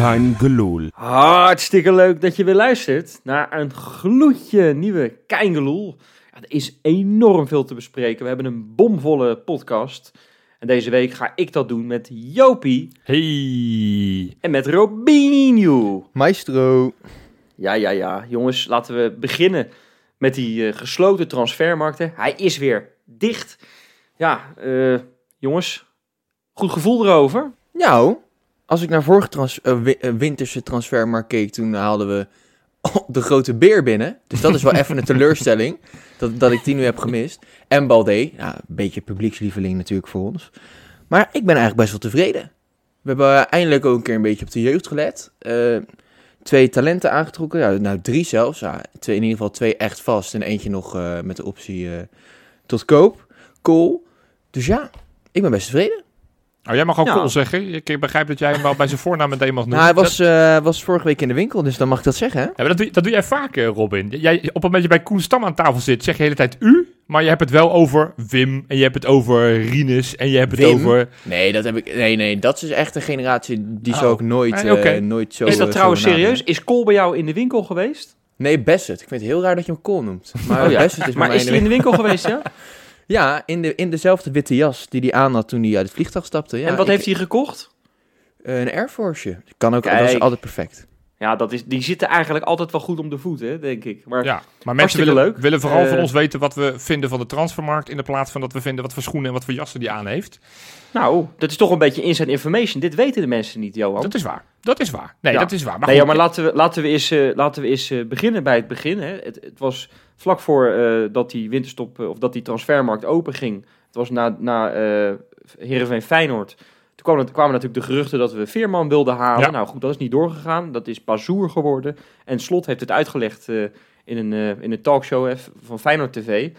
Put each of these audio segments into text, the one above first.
Kein geloel. Hartstikke leuk dat je weer luistert naar een gloedje nieuwe Keingeloel. Ja, er is enorm veel te bespreken. We hebben een bomvolle podcast. En deze week ga ik dat doen met Jopie Hey. en met Robinho. Maestro. Ja, ja, ja. Jongens, laten we beginnen met die eh, gesloten transfermarkten. Hij is weer dicht. Ja, eh, jongens, goed gevoel erover. Nou, als ik naar vorige trans eh, eh, winterse transfermarkt keek, toen haalden we de grote beer binnen. Dus dat is wel even een teleurstelling, dat, dat ik die nu heb gemist. En Balde, ja, een beetje publiekslieveling natuurlijk voor ons. Maar ik ben eigenlijk best wel tevreden. We hebben eindelijk ook een keer een beetje op de jeugd gelet. Eh, twee talenten aangetrokken, ja, nou drie zelfs. Ja, twee, in ieder geval twee echt vast en eentje nog met de optie tot koop. Cool. Dus ja, ik ben best tevreden. Oh, jij mag ook Ja. zeggen. Ik begrijp dat jij hem wel bij zijn voornaam meteen mag noemen. Nou, hij was, eh, was vorige week in de winkel, dus dan mag ik dat zeggen, hè? Ja, maar dat, doe, dat doe jij vaak, eh, Robin. Jij, op het moment dat je bij Koen Stam aan tafel zit, zeg je de hele tijd u. Maar je hebt het wel over Wim. En je hebt het over Rinus. En je hebt het Wim? over... Nee, dat heb ik. Nee, nee, dat is echt een generatie die Oh. zou ik nooit, Nee, eh, nooit zo. is dat zo trouwens serieus? Is Cole bij jou in de winkel geweest? Nee, Bassett. Ik vind het heel raar dat je hem Cole noemt. Maar Oh ja. Is Maar is hij in de winkel geweest, ja? Ja, in, de, in dezelfde witte jas die hij aan had toen hij uit het vliegtuig stapte. Ja, en wat ik- heeft hij gekocht? een Air Forceje. Kan ook, dat is altijd perfect. Ja, dat is, die zitten eigenlijk altijd wel goed om de voet, hè, denk ik. Maar Ja, maar mensen willen, leuk. willen vooral van Eh, ons weten wat we vinden van de transfermarkt. In de plaats van dat we vinden wat voor schoenen en wat voor jassen die aan heeft. nou, dat is toch een beetje inside information. Dit weten de mensen niet, Johan. Dat is waar. Dat is waar. Nee, Ja. dat is waar. Maar, nee, ja, maar laten we, laten we eens, eh, laten we eens eh, beginnen bij het begin. Hè. Het, het was vlak voor eh, dat die winterstop, eh, of dat die transfermarkt open ging. Het was na, na eh Heerenveen Feyenoord. Toen kwamen, kwamen natuurlijk de geruchten dat we Veerman wilden halen. Ja. Nou goed, dat is niet doorgegaan. Dat is Bazoer geworden. En Slot heeft het uitgelegd in, een, in een talkshow van Feyenoord TV.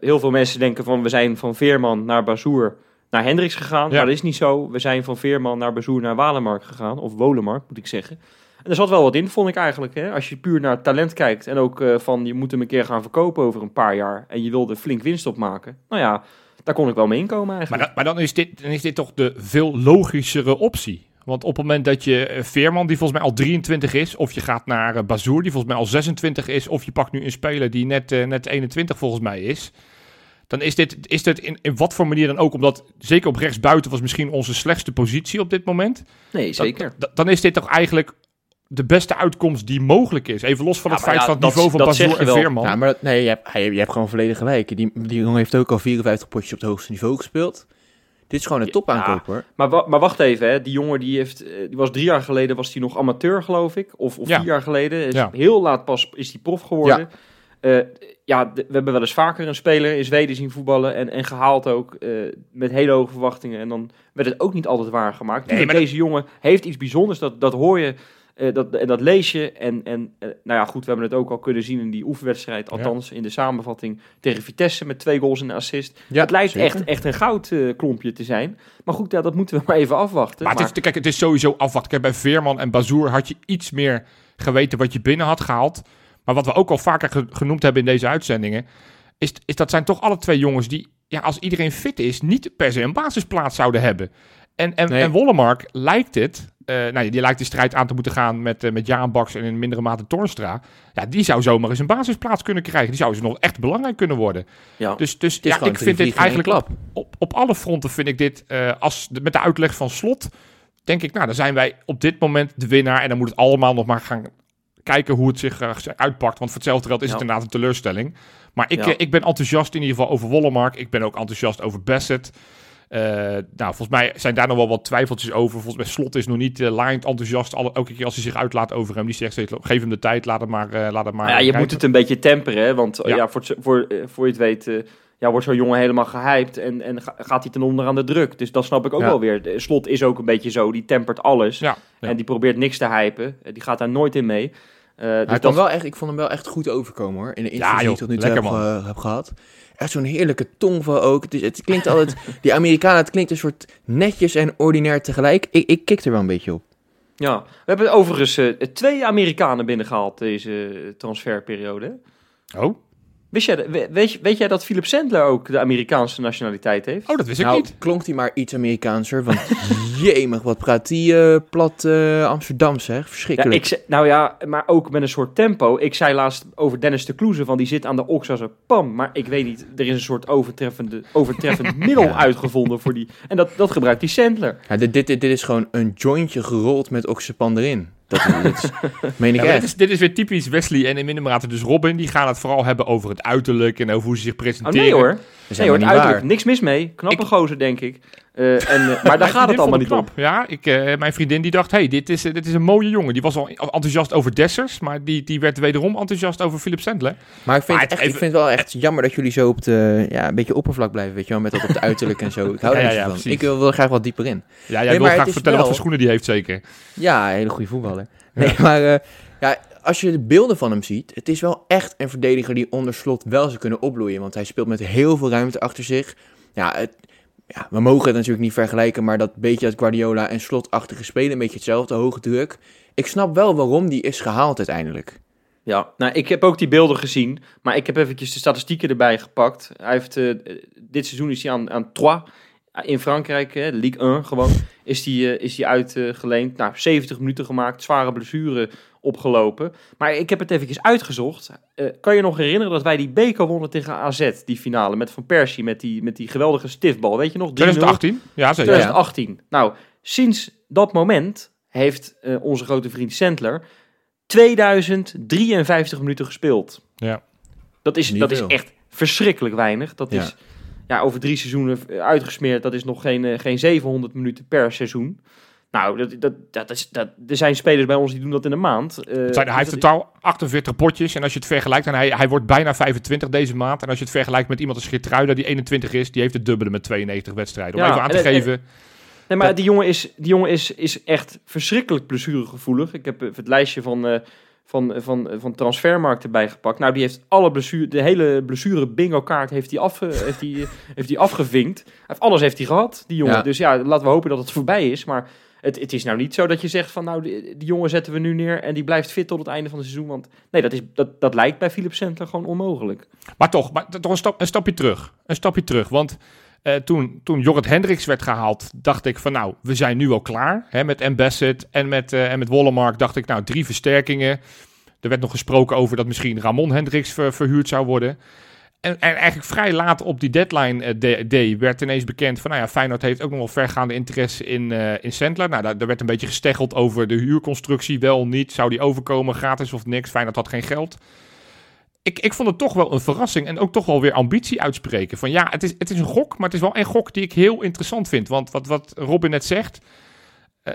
Heel veel mensen denken van we zijn van Veerman naar Bazoer naar Hendricks gegaan. Ja. Maar dat is niet zo. We zijn van Veerman naar Bazoer naar Walemark gegaan. Of Wolemark moet ik zeggen. En er zat wel wat in, vond ik eigenlijk. Hè? Als je puur naar talent kijkt en ook eh, van je moet hem een keer gaan verkopen over een paar jaar. En je wilde flink winst opmaken. Nou ja, daar kon ik wel mee inkomen maar, eigenlijk. dan- maar dan, is dit, dan is dit toch de veel logischere optie. Want op het moment dat je eh, Veerman, die volgens mij al 23 is, of je gaat naar Bazoer, die volgens mij al 26 is, of je pakt nu een speler die net, net 21 volgens mij is. Dan is dit, is dit in, in wat voor manier dan ook, omdat zeker op rechtsbuiten was misschien onze slechtste positie op dit moment. nee, zeker. Dan, dan is dit toch eigenlijk de beste uitkomst die mogelijk is. Even los van Ja, het feit ja, van het dat- niveau van Bazoer en wel. Veerman. Ja, maar dat, nee, je hebt, hij- je hebt gewoon volledig gelijk. Die, die jongen heeft ook al 54 potjes op het hoogste niveau gespeeld. Dit is gewoon een topaankoop, hoor. Maar, wa- maar wacht even, hè. die jongen die, heeft, eh, die was drie jaar geleden was die nog amateur, geloof ik. Of, of Ja. vier jaar geleden. Is Ja. Heel laat pas is hij prof geworden. Ja. ja, d- we hebben wel eens vaker een speler in Zweden zien voetballen. En, en gehaald ook eh, met hele hoge verwachtingen. En dan werd het ook niet altijd waargemaakt. Nee, Tuurlijk, maar deze jongen heeft iets bijzonders. Dat, dat hoor je. Eh, dat, en dat lees je. En, en eh, nou ja, goed, we hebben het ook al kunnen zien in die oefenwedstrijd. Althans, in de samenvatting tegen Vitesse met twee goals en een assist. Ja, het lijkt zeker. echt, echt een goudklompje te zijn. Maar goed, ja, dat moeten we maar even afwachten. Maar, het is, kijk, het is sowieso afwachten. Kijk, bij Veerman en Bazoer had je iets meer geweten wat je binnen had gehaald. Maar wat we ook al vaker ge- genoemd hebben in deze uitzendingen, is, is dat zijn toch alle twee jongens die, ja, als iedereen fit is, niet per se een basisplaats zouden hebben. En, en, Nee. en Wollemark lijkt het, eh, nou, die lijkt de strijd aan te moeten gaan met, uh, met Jaan Baks en in mindere mate Tornstra. Ja, die zou zomaar eens een basisplaats kunnen krijgen. Die zou ze nog echt belangrijk kunnen worden. ja. Dus, dus ja, ik vind dit eigenlijk op, op alle fronten vind ik dit, eh, als de- met de uitleg van slot, denk ik, nou, dan zijn wij op dit moment de winnaar. En dan moet het allemaal nog maar gaan kijken hoe het zich eh, uitpakt. Want voor hetzelfde geld is Ja. het inderdaad een teleurstelling. Maar ik, Ja. eh, ik ben enthousiast in ieder geval over Wollemark. Ik ben ook enthousiast over Bassett. Eh, nou, volgens mij zijn daar nog wel wat twijfeltjes over. Volgens mij Slot is nog niet uh, laaiend enthousiast. Alle, elke keer als hij zich uitlaat over hem, die zegt geef hem de tijd, laat het maar, uh, laat het maar Nou ja, je moet het een beetje temperen, hè? want Ja. ja. voor, voor, eh, voor je het weet, eh, ja, wordt zo'n jongen helemaal gehyped en, en ga- gaat hij ten onder aan de druk. Dus dat snap ik ook Ja. wel weer. De Slot is ook een beetje zo, die tempert alles. Ja, ja. En die probeert niks te hypen. Eh, Die gaat daar nooit in mee. Eh, dus Hij dat, wel echt, ik vond hem wel echt goed overkomen hoor. In de interviews die joh, ik tot nu toe lekker, heb, ge- heb gehad. Echt zo'n heerlijke tongval ook. Het, is, het klinkt altijd, die Amerikanen, het klinkt een soort netjes en ordinair tegelijk. Ik, ik kik er wel een beetje op. ja. We hebben overigens eh, twee Amerikanen binnengehaald deze transferperiode. Oh. Wist jij, weet, jij dat Philip Sandler ook de Amerikaanse nationaliteit heeft? oh, dat wist ik nou, niet. klonk hij maar iets Amerikaanser. Want jemig, wat praat die eh, plat eh, Amsterdam zeg. Ja, Verschrikkelijk. ik, nou ja, maar ook met een soort tempo. Ik zei laatst over Dennis de Kloeze van die zit aan de oks als een pam. Maar ik weet niet, er is een soort overtreffende, overtreffend middel Ja. uitgevonden voor die. En dat, dat gebruikt die Sandler. Ja, dit, dit, dit is gewoon een jointje gerold met oxypan erin. Dat, dat is, meen ik Ja, maar echt. dit, is, dit is weer typisch Wesley en in minder mate dus Robin. Die gaan het vooral hebben over het uiterlijk en over hoe ze zich Oh, presenteren. nee hoor. Dat is Nee hoor, het uiterlijk. waar. Niks mis mee. Knappe Ik- gozer, denk ik. Eh, en, eh, maar daar gaat het allemaal niet om. knap. Ja, ik, eh, mijn vriendin die dacht, hey, dit, is, dit is een mooie jongen. Die was al enthousiast over Dessers, maar die, die werd wederom enthousiast over Philip Sandler. Maar ik vind, Maar het echt, even- ik vind het wel echt jammer dat jullie zo op de, ja, een beetje oppervlak blijven, weet je wel, met dat op de uiterlijk en zo. Ik hou Ja, er ja, niet ja, van. precies. Ik wil, wil graag wat dieper in. Ja, jij Nee, wil graag het vertellen wat voor schoenen die heeft zeker. Ja, een hele goede voetballer. Nee, maar eh, ja, als je de beelden van hem ziet, het is wel echt een verdediger die onder slot wel zou kunnen opbloeien. Want hij speelt met heel veel ruimte achter zich. Ja, het, ja, we mogen het natuurlijk niet vergelijken, maar dat beetje dat Guardiola en slotachtige spelen, een beetje hetzelfde, hoge druk. Ik snap wel waarom die is gehaald uiteindelijk. Ja, nou, ik heb ook die beelden gezien. Maar ik heb eventjes de statistieken erbij gepakt. Hij heeft, eh, dit seizoen is hij aan, aan Troyes in Frankrijk, hè, Ligue 1 gewoon, is die, eh, is die uitgeleend. nou, 70 minuten gemaakt, zware blessure opgelopen. Maar ik heb het eventjes uitgezocht. Eh, kan je nog herinneren dat wij die beker wonnen tegen AZ, die finale, met Van Persie, met die, met die geweldige stiftbal. Weet je nog? 3-0? 2018? Ja, zeker. 2018. Nou, sinds dat moment heeft eh, onze grote vriend Sandler 2053 minuten gespeeld. Ja. Dat is, Niet dat is echt verschrikkelijk weinig. Dat Ja. is ja, over drie seizoenen eh, uitgesmeerd. Dat is nog geen, eh, geen 700 minuten per seizoen. Nou, dat, dat, dat is, dat, er zijn spelers bij ons die doen dat in een maand. Eh, zijn, hij heeft totaal 48 potjes. En als je het vergelijkt, en hij, hij wordt bijna 25 deze maand. En als je het vergelijkt met iemand als Geertruida, die 21 is, die heeft het dubbele met 92 wedstrijden. Om Ja, even aan te en- en- geven. Nee, maar Dat- die jongen, is, die jongen is, is echt verschrikkelijk blessuregevoelig. Ik heb het lijstje van, van, van, van transfermarkt erbij gepakt. Nou, die heeft alle blessure, de hele blessure bingo kaart heeft hij af, heeft hij, heeft hij afgevinkt. Alles heeft hij gehad, die jongen. Ja. Dus ja, laten we hopen dat het voorbij is. Maar het, het is nou niet zo dat je zegt van nou, die, die jongen zetten we nu neer en die blijft fit tot het einde van het seizoen. Want nee, dat, is, dat, dat lijkt bij Philip Sandler gewoon onmogelijk. Maar toch, maar toch een, stap, een stapje terug. Een stapje terug. Want eh, toen, toen Jorrit Hendricks werd gehaald, dacht ik van nou, we zijn nu al klaar. Hè, met Embassett en met, eh en met Wollemark dacht ik nou, drie versterkingen. Er werd nog gesproken over dat misschien Ramon Hendricks ver- verhuurd zou worden. En, en eigenlijk vrij laat op die deadline eh, day werd ineens bekend van, nou ja, Feyenoord heeft ook nog wel vergaande interesse in, eh in Sandler. Nou, daar, daar werd een beetje gesteggeld over de huurconstructie, wel, niet. Zou die overkomen, gratis of niks? Feyenoord had geen geld. Ik, ik vond het toch wel een verrassing en ook toch wel weer ambitie uitspreken. Van ja, het is, het is een gok, maar het is wel een gok die ik heel interessant vind. Want wat, wat Robin net zegt, eh,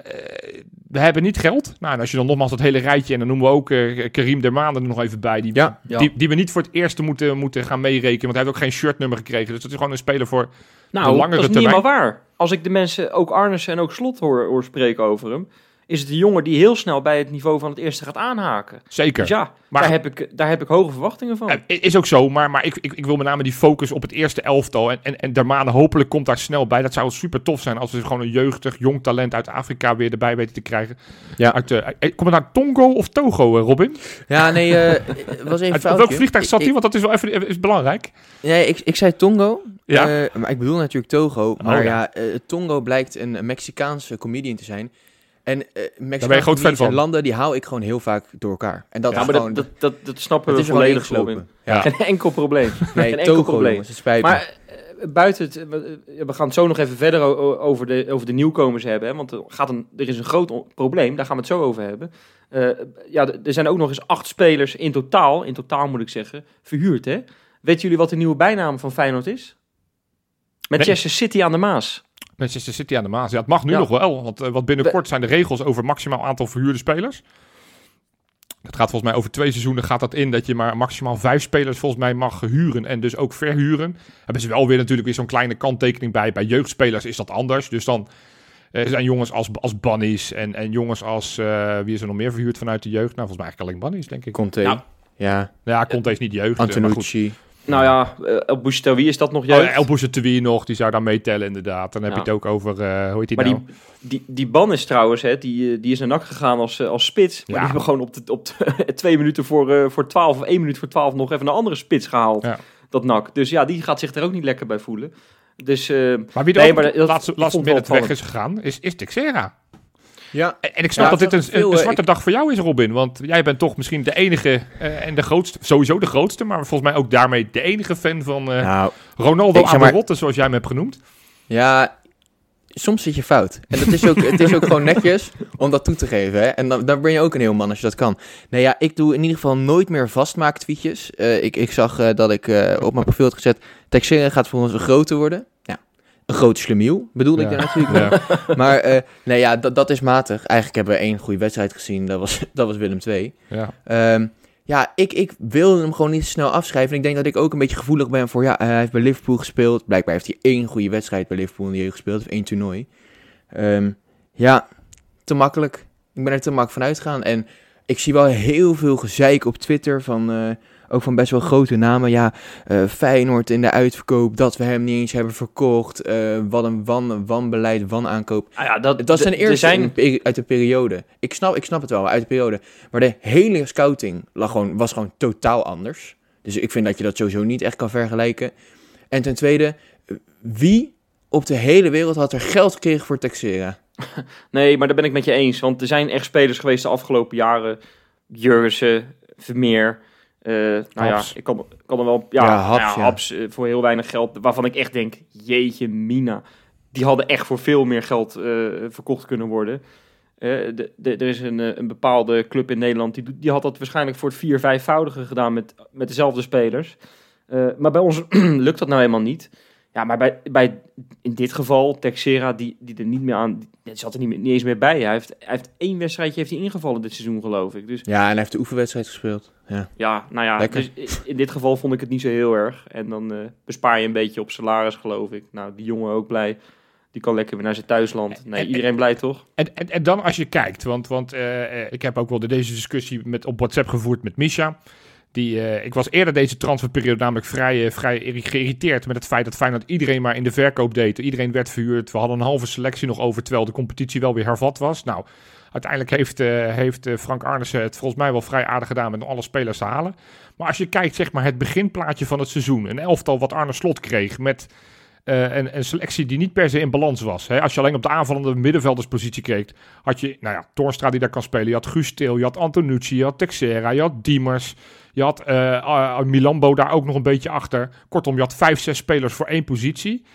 we hebben niet geld. Nou, en als je dan nogmaals dat hele rijtje, en dan noemen we ook eh, Karim Dermaan er nog even bij, die, Ja, die, die we niet voor het eerst moeten, moeten gaan meerekenen. Want hij heeft ook geen shirtnummer gekregen. Dus dat is gewoon een speler voor... Nou, De langere dat is niet termijn. helemaal waar. Als ik de mensen, ook Arnissen en ook Slot hoor, hoor spreken over hem, is het een jongen die heel snel bij het niveau van het eerste gaat aanhaken. Zeker. Dus ja, Maar- daar, heb ik, daar heb ik hoge verwachtingen van. Is ook zo, maar, maar ik, ik, ik wil met name die focus op het eerste elftal. En, en, en Dermaan hopelijk komt daar snel bij. Dat zou super tof zijn als we gewoon een jeugdig, jong talent uit Afrika weer erbij weten te krijgen. Ja. Uit, eh, komt het naar Tongo of Togo, eh, Robin? Ja, nee, eh, was even Uit foutje. welk vliegtuig zat hij? Want dat is wel even is belangrijk. Nee, ik, ik zei Tongo, Ja. eh, maar ik bedoel natuurlijk Togo. Maar Oh, ja, eh, Tongo blijkt een Mexicaanse comedian te zijn. En eh Mexicaanse ben je groot fan comedians en van. landen, die haal ik gewoon heel vaak door elkaar. En dat ja, is maar gewoon... dat, dat, dat, dat snappen we is gewoon volledig. Ja. Geen enkel probleem. Nee, geen enkel Togo, probleem. jongens, het spijt me. Maar eh, buiten het, eh, we gaan het zo nog even verder over de, over de nieuwkomers hebben. Hè, want er, gaat een, er is een groot probleem, daar gaan we het zo over hebben. Eh, ja, er zijn ook nog eens acht spelers in totaal, in totaal moet ik zeggen, verhuurd. Hè? Weten jullie wat de nieuwe bijnaam van Feyenoord is? Manchester City aan de Maas. Manchester City aan de Maas. Ja, het mag nu Ja. nog wel. Want, eh, want binnenkort zijn de regels over maximaal aantal verhuurde spelers. Dat gaat volgens mij over twee seizoenen gaat dat in dat je maar maximaal vijf spelers volgens mij mag huren en dus ook verhuren. Hebben ze wel weer natuurlijk weer zo'n kleine kanttekening bij. Bij jeugdspelers is dat anders. Dus dan eh, zijn jongens als, als Bunnies en, en jongens als, eh, wie is er nog meer verhuurd vanuit de jeugd? Nou, volgens mij eigenlijk alleen Bunnies, denk ik. Conte. Nou, ja, Ja, Conte is niet jeugd. maar goed. Nou ja, uh, El Bouchatoui is dat nog Oh, jeugd. ja, El Bouchatoui nog, die zou daar meetellen inderdaad. Dan heb Ja. je het ook over, eh, hoe heet die maar nou? die, die, die ban is trouwens, hè, die, eh, die is naar NAC gegaan als, eh, als spits. Maar Ja. die hebben gewoon op, de, op de, twee minuten voor, eh, voor 12 of één minuut voor 12 nog even een andere spits gehaald. Ja. Dat NAC. Dus ja, die gaat zich er ook niet lekker bij voelen. Dus eh, Maar wie er Nee, maar dat- laatste, laatste minute weg is gegaan, is, is Texera. Ja, En, en ik snap Ja, dat dit een, veel, een eh, zwarte dag voor jou is, Robin. Want jij bent toch misschien de enige eh, en de grootste, sowieso de grootste, maar volgens mij ook daarmee de enige fan van eh, nou, Ronaldo ik zeg aan de maar- rotte, zoals jij hem hebt genoemd. ja, soms zit je fout. En dat is ook, het is ook gewoon netjes om dat toe te geven. Hè? En dan, dan ben je ook een heel man als je dat kan. Nee, ja, ik doe in ieder geval nooit meer vastmaaktweetjes. Eh ik, ik zag eh, dat ik eh, op mijn profiel had gezet... Texera gaat voor ons een grote worden. Een grote slemiel bedoelde ik daar natuurlijk Maar eh, nee, ja, dat, dat is matig. Eigenlijk hebben we één goede wedstrijd gezien. Dat was, dat was Willem II. ja. Ehm, ja, ik, ik wilde hem gewoon niet te snel afschrijven. En ik denk dat ik ook een beetje gevoelig ben voor... Ja, hij heeft bij Liverpool gespeeld. Blijkbaar heeft hij één goede wedstrijd bij Liverpool in de jeugd gespeeld. Of één toernooi. Ehm, ja, te makkelijk. Ik ben er te makkelijk van uitgegaan. En ik zie wel heel veel gezeik op Twitter van... eh, ook van best wel grote namen. Ja, eh, Feyenoord in de uitverkoop. Dat we hem niet eens hebben verkocht. eh, wat een wan, wanbeleid, wanaankoop. ah ja, dat, Dat zijn er eerste zijn, uit de periode. Ik snap, ik snap het wel, uit de periode. Maar de hele scouting lag gewoon, was gewoon totaal anders. Dus ik vind dat je dat sowieso niet echt kan vergelijken. En ten tweede, wie op de hele wereld had er geld gekregen voor Texera? Nee, maar daar ben ik met je eens. Want er zijn echt spelers geweest de afgelopen jaren. Jurgensen, Vermeer. Eh nou Haps. ja, ik kan, kan er wel... Ja, Ja, nou Haps, ja, ja. Haps, eh, voor heel weinig geld. Waarvan ik echt denk, jeetje mina. Die hadden echt voor veel meer geld eh, verkocht kunnen worden. De, de, er is een, een bepaalde club in Nederland... Die, die had dat waarschijnlijk voor het vier, vijfvoudige gedaan met, met dezelfde spelers. Maar bij ons lukt dat nou helemaal niet. Ja, maar bij, bij in dit geval, Texera, die, die er niet meer aan, die zat er niet, meer, niet eens meer bij. Hij heeft, hij heeft één wedstrijdje heeft hij ingevallen dit seizoen, geloof ik. Dus Ja, en hij heeft de oefenwedstrijd gespeeld. Ja. ja, nou ja, Lekker. dus in dit geval vond ik het niet zo heel erg. En dan eh, bespaar je een beetje op salaris, geloof ik. Nou, die jongen ook blij. Die kan lekker weer naar zijn thuisland. Nee, En- iedereen blij toch? En, en, en dan als je kijkt, want, want eh, eh, ik heb ook wel de- deze discussie met, op WhatsApp gevoerd met Misha. Die, eh, ik was eerder deze transferperiode namelijk vrij, eh, vrij geïrriteerd met het feit dat Feyenoord iedereen maar in de verkoop deed. Iedereen werd verhuurd. We hadden een halve selectie nog over, terwijl de competitie wel weer hervat was. Nou, uiteindelijk heeft, eh, heeft Frank Arnissen het volgens mij wel vrij aardig gedaan met alle spelers te halen. Maar als je kijkt, zeg maar, het beginplaatje van het seizoen. Een elftal wat Arne Slot kreeg met eh, een, een selectie die niet per se in balans was. Hè. Als je alleen op de aanvallende middenvelderspositie keek, had je, nou ja, Toornstra die daar kan spelen. Je had Guus Til, je had Antonucci, je had Texera, je had Diemers. Je had eh, eh, Milambo daar ook nog een beetje achter. Kortom, je had vijf, zes spelers voor één positie.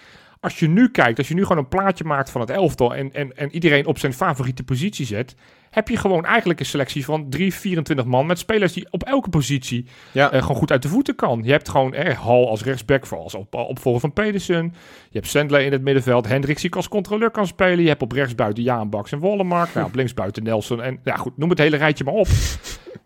Als je nu kijkt, als je nu gewoon een plaatje maakt van het elftal en, en, en iedereen op zijn favoriete positie zet, heb je gewoon eigenlijk een selectie van 3, 24 man met spelers die op elke positie Ja. eh, gewoon goed uit de voeten kan. Je hebt gewoon eh, Hal als rechtsback voor als op, opvolger van Pedersen. Je hebt Sandler in het middenveld. Hendricks die als controleur kan spelen. Je hebt op rechtsbuiten Jaan Baks en Wollemark. Nou, op linksbuiten Nelson. En ja, goed, noem het hele rijtje maar op.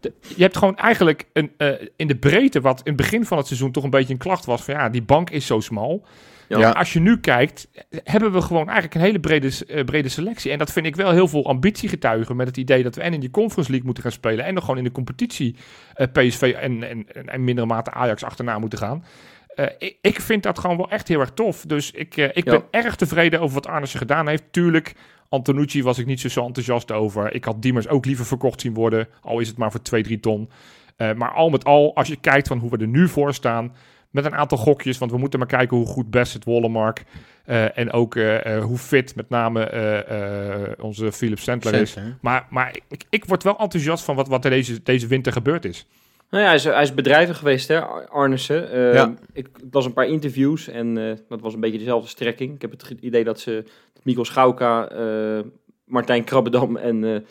De- je hebt gewoon eigenlijk een, eh, in de breedte, wat in het begin van het seizoen toch een beetje een klacht was. Van ja, die bank is zo smal. Ja. Als je nu kijkt, hebben we gewoon eigenlijk een hele brede, eh, brede selectie. En dat vind ik wel heel veel ambitie getuigen met het idee dat we en in die Conference League moeten gaan spelen en nog gewoon in de competitie eh, PSV en, en, en, en mindere mate Ajax achterna moeten gaan. Eh, ik, ik vind dat gewoon wel echt heel erg tof. Dus ik, ik Ja. ben erg tevreden over wat Arnissen gedaan heeft. Tuurlijk, Antonucci was ik niet zo, zo enthousiast over. Ik had Diemers ook liever verkocht zien worden, al is het maar voor 2, 3 ton. Maar al met al, als je kijkt van hoe we er nu voor staan, met een aantal gokjes, want we moeten maar kijken hoe goed Bassett, Wollemark eh, en ook eh, eh, hoe fit met name eh, eh, onze Philip Sandler is. Center. Maar, maar ik, ik word wel enthousiast van wat, wat er deze, deze winter gebeurd is. Nou ja, hij is, hij is bedrijvig geweest, hè, Ar- Arnissen. Eh, Ja. ik, las een paar interviews en eh, dat was een beetje dezelfde strekking. Ik heb het idee dat ze dat Mikkel Schauka, eh, Martijn Krabbedam en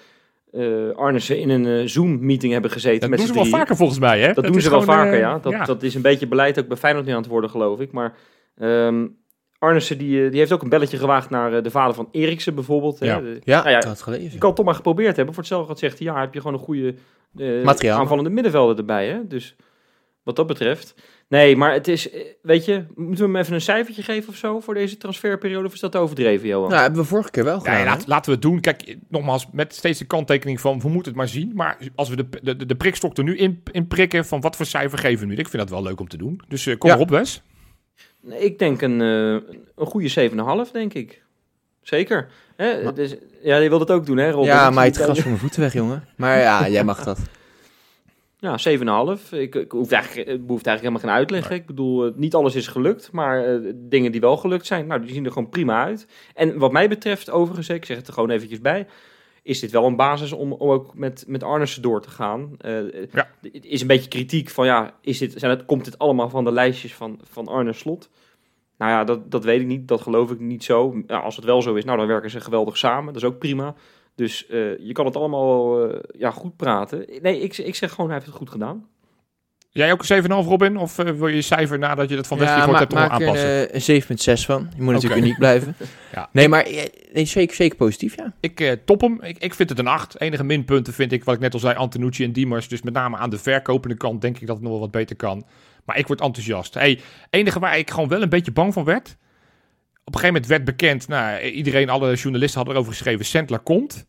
Arnissen in een eh, Zoom-meeting hebben gezeten. Dat met doen ze wel vaker volgens mij, hè? Dat, doen ze wel vaker, eh, ja. Dat, dat is een beetje beleid ook bij Feyenoord nu aan het worden, geloof ik. Maar Arnissen die, die heeft ook een belletje gewaagd naar de vader van Eriksen bijvoorbeeld. hè. Ja. De- Ja, Nou ja, ik had het gelezen. Je kan het toch maar geprobeerd hebben. Voor hetzelfde geld zegt hij, ja, heb je gewoon een goede aanvallende middenvelder erbij. Hè? Dus wat dat betreft. Nee, maar het is, eh, weet je, moeten we hem even een cijfertje geven of zo voor deze transferperiode? Of is dat overdreven, Johan? Nou, hebben we vorige keer wel gedaan. ja, laat- laten we het doen. Kijk, nogmaals, met steeds de kanttekening van we moeten het maar zien. Maar als we de, de, de prikstok er nu in, in prikken, van wat voor cijfer geven we nu? Ik vind dat wel leuk om te doen. Dus eh, kom Ja. erop, Wes. Nee, Ik denk een, eh, een goede 7,5, denk ik. Zeker. Hè? Maar- Dus, ja, je wilt het ook doen, hè, Rob? ja, maar het gras van mijn voeten weg, jongen. Maar ja, jij mag dat. Ja, 7,5. Ik, ik hoef eigenlijk, het behoeft eigenlijk helemaal geen uitleg. Ik bedoel, eh, niet alles is gelukt, maar eh, dingen die wel gelukt zijn, nou, die zien er gewoon prima uit. En wat mij betreft, overigens, ik zeg het er gewoon eventjes bij, is dit wel een basis om, om ook met, met Arnissen door te gaan. Eh, Ja. Is een beetje kritiek van, ja, is dit, zijn het, komt dit allemaal van de lijstjes van, van Arne Slot? Nou ja, dat, dat weet ik niet, dat geloof ik niet zo. Als het wel zo is, nou, dan werken ze geweldig samen, dat is ook prima. Dus eh, je kan het allemaal eh, ja, goed praten. Nee, ik, ik zeg gewoon, hij heeft het goed gedaan. Jij ook een 7,5 Robin? Of eh, wil je je cijfer nadat je dat van Wesley ja, gehoord hebt nog maak er aanpassen? een, eh, een 7,6 van. Je moet natuurlijk uniek blijven. Ja. Nee, maar nee, zeker, zeker positief, ja. Ik eh, top hem. Ik, ik vind het een 8. Enige minpunten vind ik, wat ik net al zei, Antonucci en Diemers. Dus met name aan de verkopende kant denk ik dat het nog wel wat beter kan. Maar ik word enthousiast. Hey, enige waar ik gewoon wel een beetje bang van werd. Op een gegeven moment werd bekend, nou, iedereen, alle journalisten hadden erover geschreven, Sandler komt.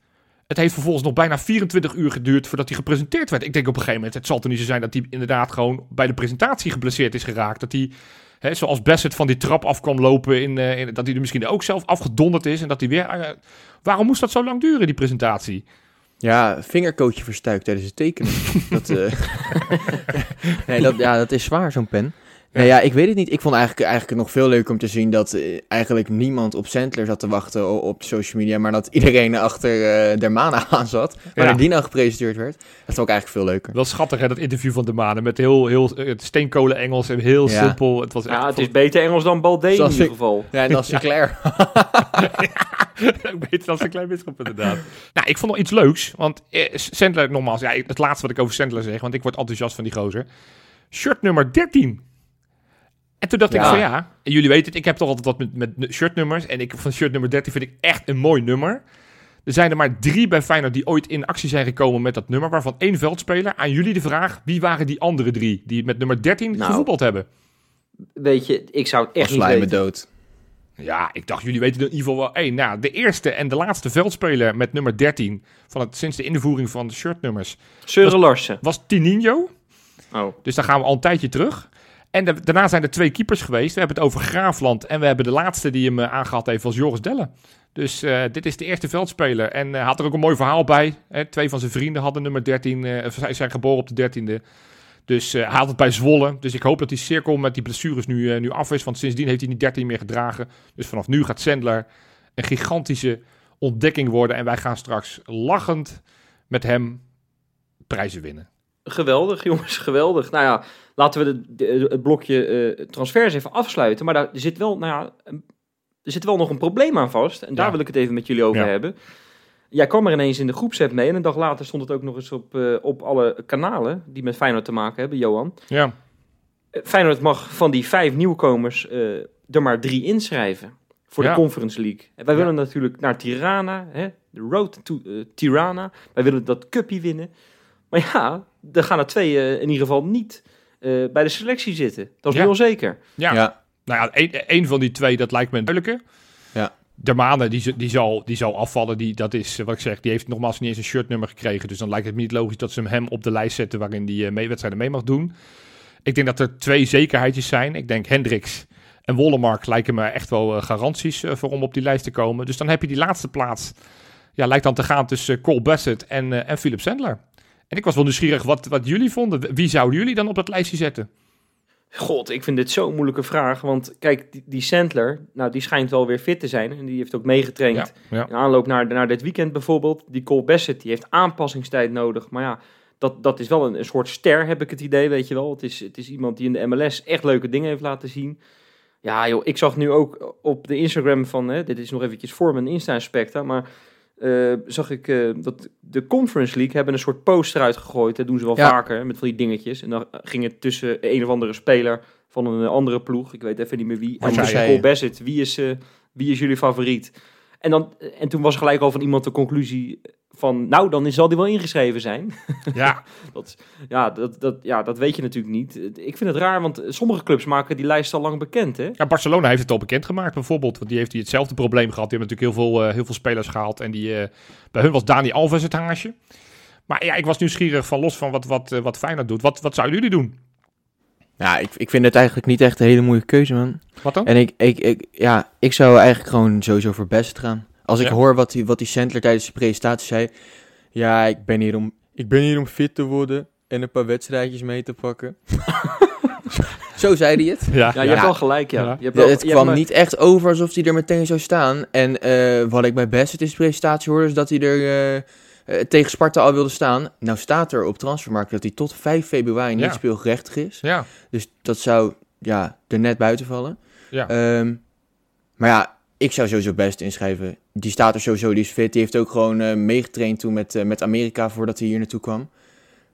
Het heeft vervolgens nog bijna 24 uur geduurd voordat hij gepresenteerd werd. Ik denk op een gegeven moment, het zal toch niet zo zijn dat hij inderdaad gewoon bij de presentatie geblesseerd is geraakt. Dat hij, hè, zoals Bassett van die trap af kwam lopen, in, eh, in- dat hij er misschien ook zelf afgedonderd is. En dat hij weer... eh, waarom moest dat zo lang duren, die presentatie? Ja, vingerkootje verstuikt tijdens het tekenen. dat, eh, nee, dat, ja, dat is zwaar, zo'n pen. Nee, ja, ik weet het niet. Ik vond eigenlijk, eigenlijk nog veel leuker om te zien dat eh, eigenlijk niemand op Sandler zat te wachten o- op social media, maar dat iedereen achter eh Dermana aan zat, wanneer Ja. die nou gepresenteerd werd. Dat vond ik eigenlijk veel leuker. Wel schattig, hè, dat interview van de Manen. Met heel, heel eh, het steenkolen Engels en heel Ja. simpel. Het was echt... Ja, het is beter Engels dan Balde in ieder geval. Ja, en dan Sinclair. Beter dan een klein bisschop inderdaad. nou, ik vond nog iets leuks. Want eh, Sandler, nogmaals, ja, het laatste wat ik over Sandler zeg. Want ik word enthousiast van die gozer. Shirt nummer 13. En toen dacht ik van ja, en jullie weten het, ik heb toch altijd wat met, met shirtnummers. En ik, van shirt nummer 13 vind ik echt een mooi nummer. Er zijn er maar drie bij Feyenoord die ooit in actie zijn gekomen met dat nummer. Waarvan één veldspeler. Aan jullie de vraag, wie waren die andere drie die met nummer 13 Nou, gevoetbald hebben? Weet je, ik zou het echt niet weten. dood. Ja, ik dacht, jullie weten in ieder geval wel één. Nou, de eerste en de laatste veldspeler met nummer 13 van het, sinds de invoering van de shirtnummers Søren Larsen. was Tininho. Oh. Dus daar gaan we al een tijdje terug. En daarna zijn er twee keepers geweest. We hebben het over Graafland en we hebben de laatste die hem uh, aangehad heeft was Joris Delle. Dus eh, dit is de eerste veldspeler. En hij had er ook een mooi verhaal bij. Hè. Twee van zijn vrienden hadden nummer 13, eh, zij zijn geboren op de 13e. Dus eh, hij had het bij Zwolle. Dus ik hoop dat die cirkel met die blessures nu, eh, nu af is. Want sindsdien heeft hij die 13 meer gedragen. Dus vanaf nu gaat Sandler een gigantische ontdekking worden. En wij gaan straks lachend met hem prijzen winnen. Geweldig, jongens, geweldig. Nou ja, laten we de, de- het blokje eh, transfers even afsluiten. Maar daar zit wel, nou ja, er zit wel nog een probleem aan vast. En daar wil ik het even met jullie over hebben. Jij kwam er ineens in de groepsapp mee. En een dag later stond het ook nog eens op, eh, op alle kanalen die met Feyenoord te maken hebben, Johan. Ja, Eh, Feyenoord mag van die vijf nieuwkomers er maar drie inschrijven voor Ja. de Conference League. En wij Ja. willen natuurlijk naar Tirana, hè, de road to Tirana. Wij willen dat cupje winnen. Maar ja, er gaan er twee in ieder geval niet eh, bij de selectie zitten. Dat is Ja. nu al zeker. ja. Ja. Nou ja, één, één van die twee, dat lijkt me een duidelijke. Ja. Dermane, die, z- die, zal, die zal afvallen. Die, dat is wat ik zeg, die heeft nogmaals niet eens een shirtnummer gekregen. Dus dan lijkt het me niet logisch dat ze hem- hem op de lijst zetten waarin die eh, mee, wedstrijden mee mag doen. Ik denk dat er twee zekerheidjes zijn. Ik denk Hendricks en Wollemark lijken me echt wel eh, garanties voor om op die lijst te komen. Dus dan heb je die laatste plaats. Ja, lijkt dan te gaan tussen Cole Bassett en, en Philip Sandler. En ik was wel nieuwsgierig wat, wat jullie vonden. Wie zouden jullie dan op dat lijstje zetten? God, ik vind dit zo'n moeilijke vraag. Want kijk, die, die Sandler, nou, die schijnt wel weer fit te zijn. En die heeft ook meegetraind. Ja, ja. In aanloop naar, naar dit weekend bijvoorbeeld. Die Cole Bassett, die heeft aanpassingstijd nodig. Maar ja, dat, dat is wel een, een soort ster, heb ik het idee, weet je wel. Het is, het is iemand die in de MLS echt leuke dingen heeft laten zien. Ja joh, ik zag nu ook op de Instagram van, hè, dit is nog eventjes voor mijn Insta-inspecta, maar eh, zag ik eh, dat de Conference League hebben een soort poster uitgegooid. Dat doen ze wel Ja. vaker, met van die dingetjes. En dan ging het tussen een of andere speler van een andere ploeg. Ik weet even niet meer wie. En. Cole Bassett, wie is, eh, wie is jullie favoriet? En, dan, en toen was gelijk al van iemand de conclusie van... Nou, dan zal die wel ingeschreven zijn. Ja, Dat, ja, dat, dat, ja, dat weet je natuurlijk niet. Ik vind het raar, want sommige clubs maken die lijst al lang bekend, hè? Ja, Barcelona heeft het al bekendgemaakt bijvoorbeeld. Want die heeft hier hetzelfde probleem gehad. Die hebben natuurlijk heel veel, eh, heel veel spelers gehaald. En die, eh, bij hun was Dani Alves het haasje. Maar ja, ik was nieuwsgierig van los van wat, wat, eh, wat Feyenoord doet. Wat, wat zouden jullie doen? Ja, ik, ik vind het eigenlijk niet echt een hele moeilijke keuze, man. Wat dan? En ik, ik, ik, ja, ik zou eigenlijk gewoon sowieso voor Best gaan. Als ik Ja. hoor wat die, wat die Sandler tijdens de presentatie zei. Ja, ik ben, hier om, ik ben hier om fit te worden en een paar wedstrijdjes mee te pakken. Zo zei hij het. Ja, Ja, je hebt wel gelijk, ja. Ja. Je hebt wel, het je kwam hebt maar- niet echt over alsof hij er meteen zou staan. En eh, wat ik bij Best in de presentatie hoorde, is dat hij er eh, eh, tegen Sparta al wilde staan. Nou staat er op Transfermarkt dat hij tot 5 februari niet Ja. speelgerechtig is. ja. Dus dat zou ja, er net buiten vallen. Ja. Ehm, maar ja, ik zou sowieso best inschrijven. Die staat er sowieso, die is fit. Die heeft ook gewoon eh, meegetraind toen met, eh, met Amerika voordat hij hier naartoe kwam.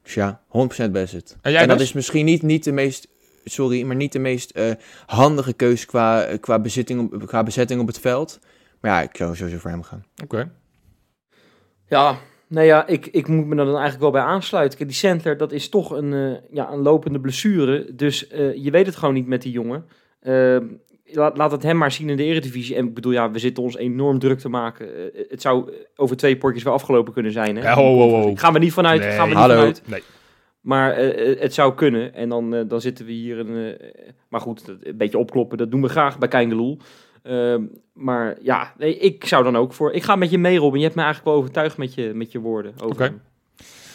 Dus ja, 100% best het. En dat is misschien niet, niet de meest, sorry, maar niet de meest eh, handige keus qua, qua, bezitting op, qua bezetting op het veld. Maar ja, ik zou sowieso voor hem gaan. Oké. Ja, nou ja, ik, ik moet me er dan eigenlijk wel bij aansluiten. Kijk, die Sandler, dat is toch een, eh, ja, een lopende blessure. Dus eh, je weet het gewoon niet met die jongen. Ehm, laat, laat het hem maar zien in de eredivisie. En ik bedoel, ja, we zitten ons enorm druk te maken. Eh, het zou over twee potjes wel afgelopen kunnen zijn. Hè? Ja, ho, ho, ho. Gaan we niet vanuit. Nee. Gaan we niet Hallo. vanuit. Nee. Maar eh, eh, het zou kunnen. En dan, eh, dan zitten we hier. Een, eh, maar goed, dat- een beetje opkloppen. Dat doen we graag bij Keingeloel. Ehm maar ja, nee, ik zou dan ook voor. Ik ga met je mee, Robin. Je hebt me eigenlijk wel overtuigd met je, met je woorden. Over Oké.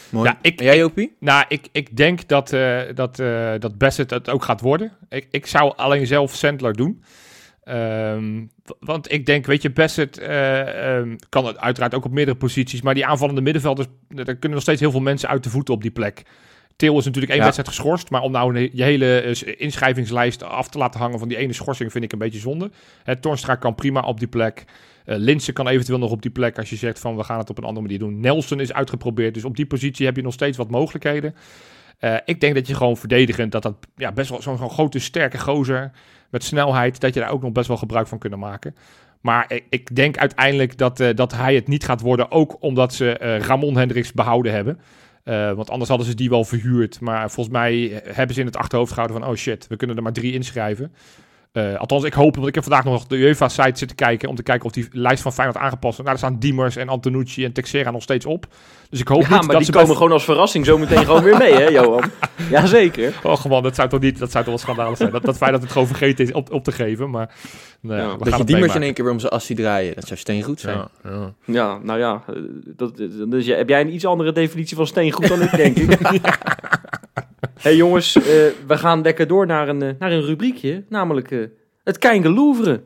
Mooi. Ja, ik- en jij, Jopie? Nou, ik, ik denk dat, eh dat, eh dat Bassett het ook gaat worden. Ik, ik zou alleen zelf Sandler doen. Ehm, want ik denk, weet je, Bassett eh, ehm, kan het uiteraard ook op meerdere posities. Maar die aanvallende middenvelders, daar kunnen nog steeds heel veel mensen uit de voeten op die plek. Til is natuurlijk één Ja. wedstrijd geschorst. Maar om nou een- je hele eh, inschrijvingslijst af te laten hangen van die ene schorsing vind ik een beetje zonde. Het Tornstra kan prima op die plek. Eh Linse kan eventueel nog op die plek als je zegt van we gaan het op een andere manier doen. Nelson is uitgeprobeerd, dus op die positie heb je nog steeds wat mogelijkheden. Eh, ik denk dat je gewoon verdedigend, dat dat ja, best wel zo'n grote sterke gozer met snelheid, dat je daar ook nog best wel gebruik van kunnen maken. Maar ik, ik denk uiteindelijk dat, dat hij het niet gaat worden, ook omdat ze Ramon Hendricks behouden hebben. Eh, want anders hadden ze die wel verhuurd. Maar volgens mij hebben ze in het achterhoofd gehouden van... oh shit, we kunnen er maar drie inschrijven. Eh, althans, ik hoop, want ik heb vandaag nog de UEFA-site zitten kijken... om te kijken of die lijst van Feyenoord aangepast wordt. Nou, daar staan Diemers en Antonucci en Texera nog steeds op. Dus ik hoop Ja, niet maar dat die ze... komen bij- gewoon als verrassing zo meteen gewoon weer mee, hè, Johan? Jazeker. Oh man, dat zou toch niet... Dat zou toch wel schandalig zijn. Dat, dat dat het gewoon vergeten is op, op te geven. Maar nou ja, Dat gaan je het Diemers in één keer weer om zijn assie draaien. Dat zou steengoed zijn. Ja, ja. Ja, nou ja. eh, Dat, dat- dus, ja, heb jij een iets andere definitie van steengoed dan ik, denk ik. hey, jongens, eh, we gaan lekker door naar een, eh, naar een rubriekje. Namelijk eh, het Keinge Louvre.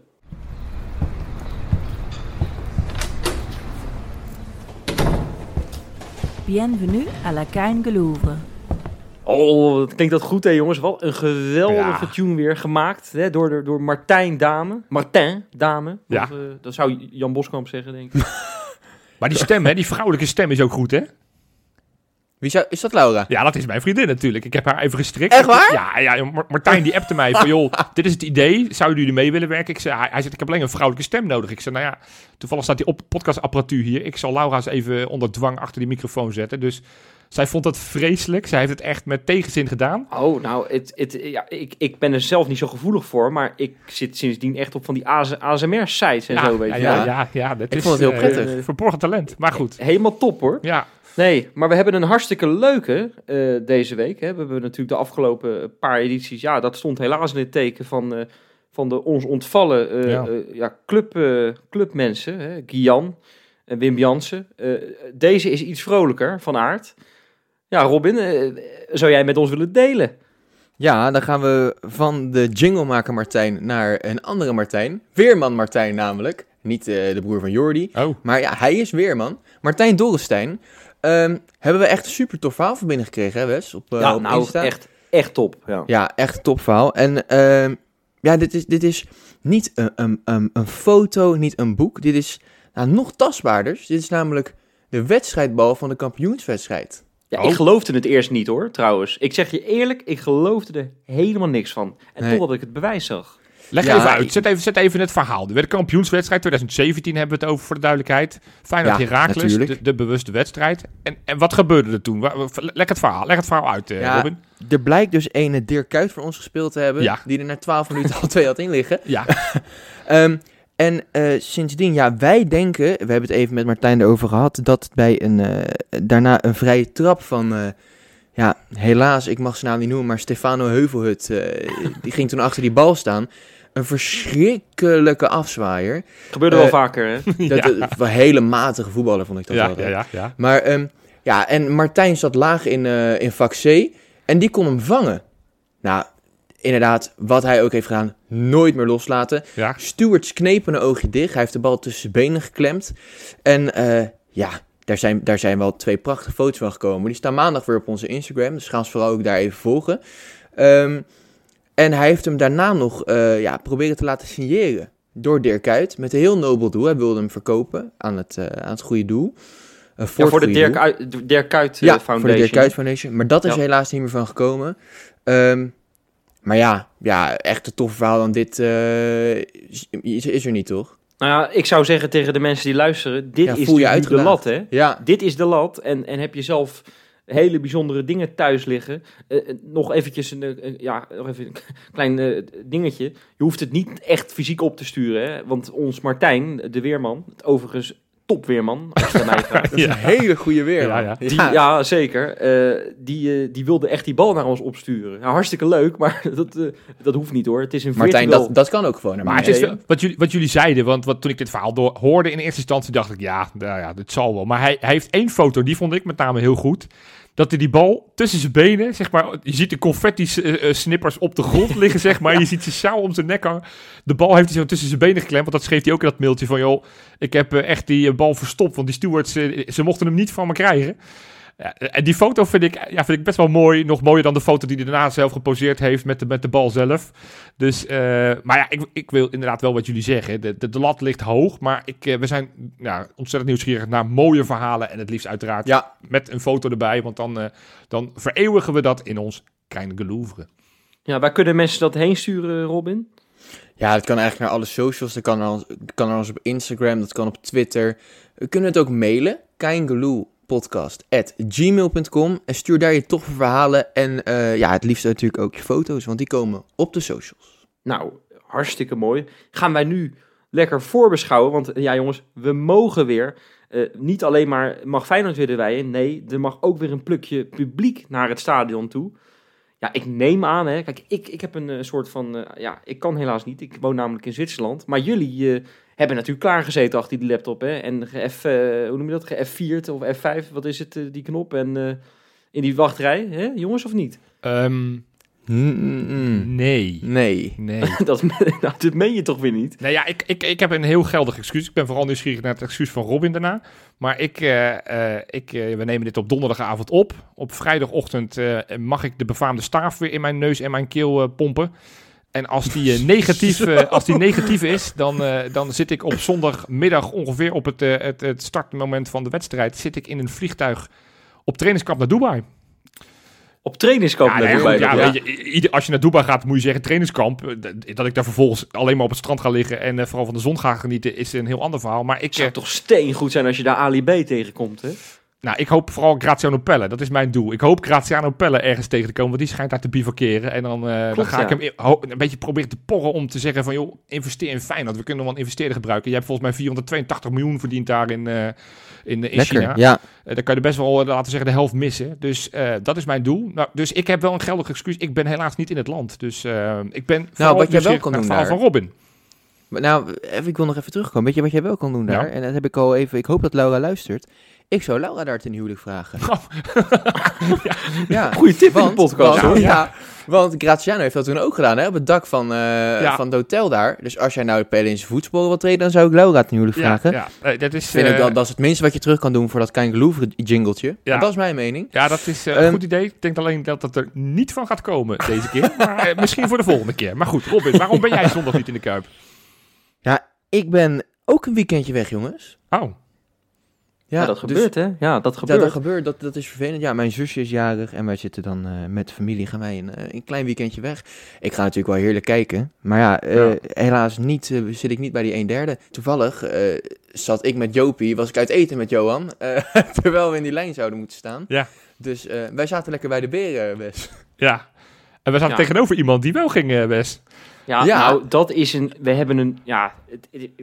Bienvenue à la Kein Louvre. Oh, klinkt dat goed, hè, jongens? Wat een geweldige Ja. tune weer gemaakt hè, door, door Martijn Dame. Martin Dame. Ja. Of, dat zou Jan Boskamp zeggen, denk ik. Maar die stem, hè, die vrouwelijke stem is ook goed, hè? Wie zou, is dat Laura? Ja, dat is mijn vriendin natuurlijk. Ik heb haar even gestrikt. Echt waar? Ja, ja Mar- Martijn die appte mij van, joh, dit is het idee. Zouden jullie mee willen werken? Ik zei, hij, hij zegt, ik heb alleen een vrouwelijke stem nodig. Ik zei, nou ja, toevallig staat die op podcastapparatuur hier. Ik zal Laura eens even onder dwang achter die microfoon zetten. Dus zij vond dat vreselijk. Zij heeft het echt met tegenzin gedaan. Oh, nou, het, het, ja, ik, ik ben er zelf niet zo gevoelig voor, maar ik zit sindsdien echt op van die ASMR-sites en ja, zo, weet ja, je ja, ja, ja, dat Ik is, vond het heel eh, prettig. eh, verborgen talent, maar goed. Helemaal top, hoor. Ja, Nee, maar we hebben een hartstikke leuke eh, deze week. Hè. We hebben natuurlijk de afgelopen paar edities, ja, dat stond helaas in het teken van, eh, van de ons ontvallen eh, Ja. club, eh, clubmensen, hè. Gian en Wim Jansen. Eh, deze is iets vrolijker van aard. Ja, Robin, eh, zou jij met ons willen delen? Ja, dan gaan we van de jinglemaker Martijn naar een andere Martijn. Weerman Martijn namelijk. Niet eh, de broer van Jordi. oh, Maar ja, hij is weerman. Martijn Dorrestein. Ehm, hebben we echt een super tof verhaal van binnen gekregen, hè Wes? Op, eh, ja, op nou, Insta. echt, echt top. Ja. Ja, echt een top verhaal. En ehm, ja, dit is, dit is niet een, een, een, een foto, niet een boek. Dit is Nou, nog tastbaarder. Dit is namelijk de wedstrijdbal van de kampioenswedstrijd. Ja, Oh. ik geloofde het eerst niet hoor, trouwens. Ik zeg je eerlijk, ik geloofde er helemaal niks van. En Nee. totdat ik het bewijs zag. Leg Ja, even uit. Zet even, zet even het verhaal. Er werd een kampioenswedstrijd. 2017 hebben we het over voor de duidelijkheid. Feyenoord Ja, Heracles, natuurlijk. de, de bewuste wedstrijd. En, en wat gebeurde er toen? Leg het verhaal, leg het verhaal uit, eh, Ja. Robin. Er blijkt dus ene Dirk Kuyt voor ons gespeeld te hebben. Ja. Die er na 12 minuten al twee had in liggen. Ja, Ehm, en eh, sindsdien, ja, wij denken, we hebben het even met Martijn erover gehad, dat bij een, eh, daarna een vrije trap van, eh, ja, helaas, ik mag zijn naam niet noemen, maar Stefano Heuvelhut, die ging toen achter die bal staan. Een verschrikkelijke afzwaaier. Gebeurde wel vaker, hè? Dat, wel een hele matige voetballer vond ik dat ja, wel. ja, ja, ja. Maar ehm, ja, en Martijn zat laag in, in vak C en die kon hem vangen. Nou, inderdaad, wat hij ook heeft gedaan, nooit meer loslaten. ja. Stewards knepen een oogje dicht. Hij heeft de bal tussen zijn benen geklemd. En eh, ja, daar zijn, daar zijn wel twee prachtige foto's van gekomen. Die staan maandag weer op onze Instagram. Dus ga ons vooral ook daar even volgen. Ehm, en hij heeft hem daarna nog eh, ja, proberen te laten signeren. Door Dirk Kuyt. Met een heel nobel doel. Hij wilde hem verkopen aan het, eh, aan het goede doel. Eh, Ja, voor de Dirk, Dirk Kuyt Ja, Foundation. voor de Dirk Kuyt Foundation. Maar dat is Ja. helaas niet meer van gekomen. Ehm, maar ja, ja, echt een tof verhaal dan dit eh, is, is er niet, toch? Nou ja, ik zou zeggen tegen de mensen die luisteren, dit Ja, is voel je nu de uitgedaagd. lat, hè? Ja, Dit is de lat. En, en heb je zelf hele bijzondere dingen thuis liggen. Eh, eh, nog eventjes een, ja, nog even een klein dingetje. Je hoeft het niet echt fysiek op te sturen. Hè? Want ons Martijn, de weerman, het overigens topweerman, als je naar mij vraagt. dat is een hele goede weer. Ja. Die, ja. zeker. Eh, die, eh, die wilde echt die bal naar ons opsturen. Nou, hartstikke leuk, maar dat, eh, dat hoeft niet hoor. Het is een Martijn, dat, dat kan ook gewoon. naar Maar mij. het is wel- wat, jullie, wat jullie zeiden, want wat, toen ik dit verhaal door, hoorde in eerste instantie, dacht ik, ja, nou ja, dit zal wel. Maar hij, hij heeft één foto, die vond ik met name heel goed. Dat hij die bal tussen zijn benen, zeg maar, je ziet de confetti-snippers op de grond liggen, zeg maar. Je ziet zijn sjaal om zijn nek hangen. De bal heeft hij zo tussen zijn benen geklemd, want dat schreef hij ook in dat mailtje van, joh, ik heb eh, echt die eh, bal verstopt, want die stewards, eh, ze mochten hem niet van me krijgen. Ja, en die foto vind ik, ja, vind ik best wel mooi. Nog mooier dan de foto die hij daarna zelf geposeerd heeft met de, met de bal zelf. Dus, eh, maar ja, ik, ik wil inderdaad wel wat jullie zeggen. De, de, de lat ligt hoog, maar ik, eh, we zijn ja, ontzettend nieuwsgierig naar mooie verhalen. En het liefst uiteraard Ja, met een foto erbij, want dan, eh, dan vereeuwigen we dat in ons kleine gelouvre. Ja, waar kunnen mensen dat heen sturen, Robin? ja, dat kan eigenlijk naar alle socials. Dat kan naar ons, dat kan naar ons op Instagram, dat kan op Twitter. We kunnen het ook mailen. gmail.com En stuur daar je toffe verhalen. En eh, ja, het liefst natuurlijk ook je foto's, want die komen op de socials. Nou, hartstikke mooi. Gaan wij nu lekker voorbeschouwen. Want ja, jongens, we mogen weer. eh, niet alleen maar mag Feyenoord weer erbij. Nee, er mag ook weer een plukje publiek naar het stadion toe. Ja, ik neem aan, hè. Kijk, ik, ik heb een eh, soort van... eh, ja, ik kan helaas niet. Ik woon namelijk in Zwitserland. Maar jullie eh, hebben natuurlijk klaargezeten achter die laptop, hè. En eh, hoe noem je dat? Ge-F4 of F5, wat is het, die knop? En in die wachtrij, hè, jongens, of niet? Ehm, Mm-mm. nee. Nee. Nee. dat, nou, dat meen je toch weer niet? Nee, ja, ik, ik, ik heb een heel geldig excuus. Ik ben vooral nieuwsgierig naar het excuus van Robin daarna. Maar ik, eh, eh, ik, eh, we nemen dit op donderdagavond op. Op vrijdagochtend mag ik de befaamde staaf weer in mijn neus en mijn keel pompen. En als die, negatief, als die negatief is, dan, dan zit ik op zondagmiddag ongeveer op het, het, het startmoment van de wedstrijd... zit ik in een vliegtuig op trainingskamp naar Dubai. Op trainingskamp Ja, naar nee, Dubai. goed, ja, weet je, als je naar Dubai gaat, moet je zeggen trainingskamp. Eh, Dat ik daar vervolgens alleen maar op het strand ga liggen en eh, vooral van de zon ga genieten, is een heel ander verhaal. Maar ik, Het zou eh, toch steengoed zijn als je daar Ali B tegenkomt, hè? Nou, ik hoop vooral Graziano Pelle. Dat is mijn doel. Ik hoop Graziano Pelle ergens tegen te komen, want die schijnt daar te bivakeren. En dan, eh, dan ga ik hem een beetje proberen te porren om te zeggen van, joh, investeer in Feyenoord. We kunnen wel een investeerder gebruiken. Je hebt volgens mij 482 miljoen verdiend daar in, eh, in, in Lekker, China. ja. Eh, dan kan je best wel, eh, laten we zeggen, de helft missen. Dus eh, dat is mijn doel. Nou, dus ik heb wel een geldig excuus. Ik ben helaas niet in het land. Dus eh, ik ben vooral wat jij wel kan doen verhaal daar. van Robin. Maar nou, ik wil nog even terugkomen. Weet je wat jij wel kan doen daar? Ja. En dat heb ik al even... Ik hoop dat Laura luistert. Ik zou Laura daar ten huwelijk vragen. Oh. ja. Goeie tip in de Want, podcast, want, hoor. ja, want Graziano heeft dat toen ook gedaan, hè? Op het dak van, eh, Ja. van het hotel daar. Dus als jij nou de in zijn voetsporen wil treden, dan zou ik Laura ten huwelijk vragen. Ja, ja. Eh, dat is, Ik vind eh, ook dat, dat is het minste wat je terug kan doen voor dat Louvre jingletje. Ja. Dat is mijn mening. ja, dat is eh, een Ehm, goed idee. Ik denk alleen dat het er niet van gaat komen deze keer. maar eh, misschien voor de volgende keer. Maar goed, Robin, waarom ben jij zondag niet in de Kuip? Ik ben ook een weekendje weg, jongens. Oh, Ja, dat dus- gebeurt, hè? Ja, dat Ja, gebeurt. dat gebeurt. Dat, dat is vervelend. Ja, mijn zusje is jarig en wij zitten dan eh, met de familie. Gaan wij een, eh, een klein weekendje weg. Ik ga natuurlijk wel heerlijk kijken. Maar ja, eh, Ja. helaas niet, zit ik niet bij die een derde. Toevallig eh, zat ik met Jopie, was ik uit eten met Johan. eh, terwijl we in die lijn zouden moeten staan. Ja. Dus eh, wij zaten lekker bij de beren, Wes. ja. En we zaten Ja. tegenover iemand die wel ging, eh, Wes. Ja, Ja. nou, dat is een... We hebben een... Ja,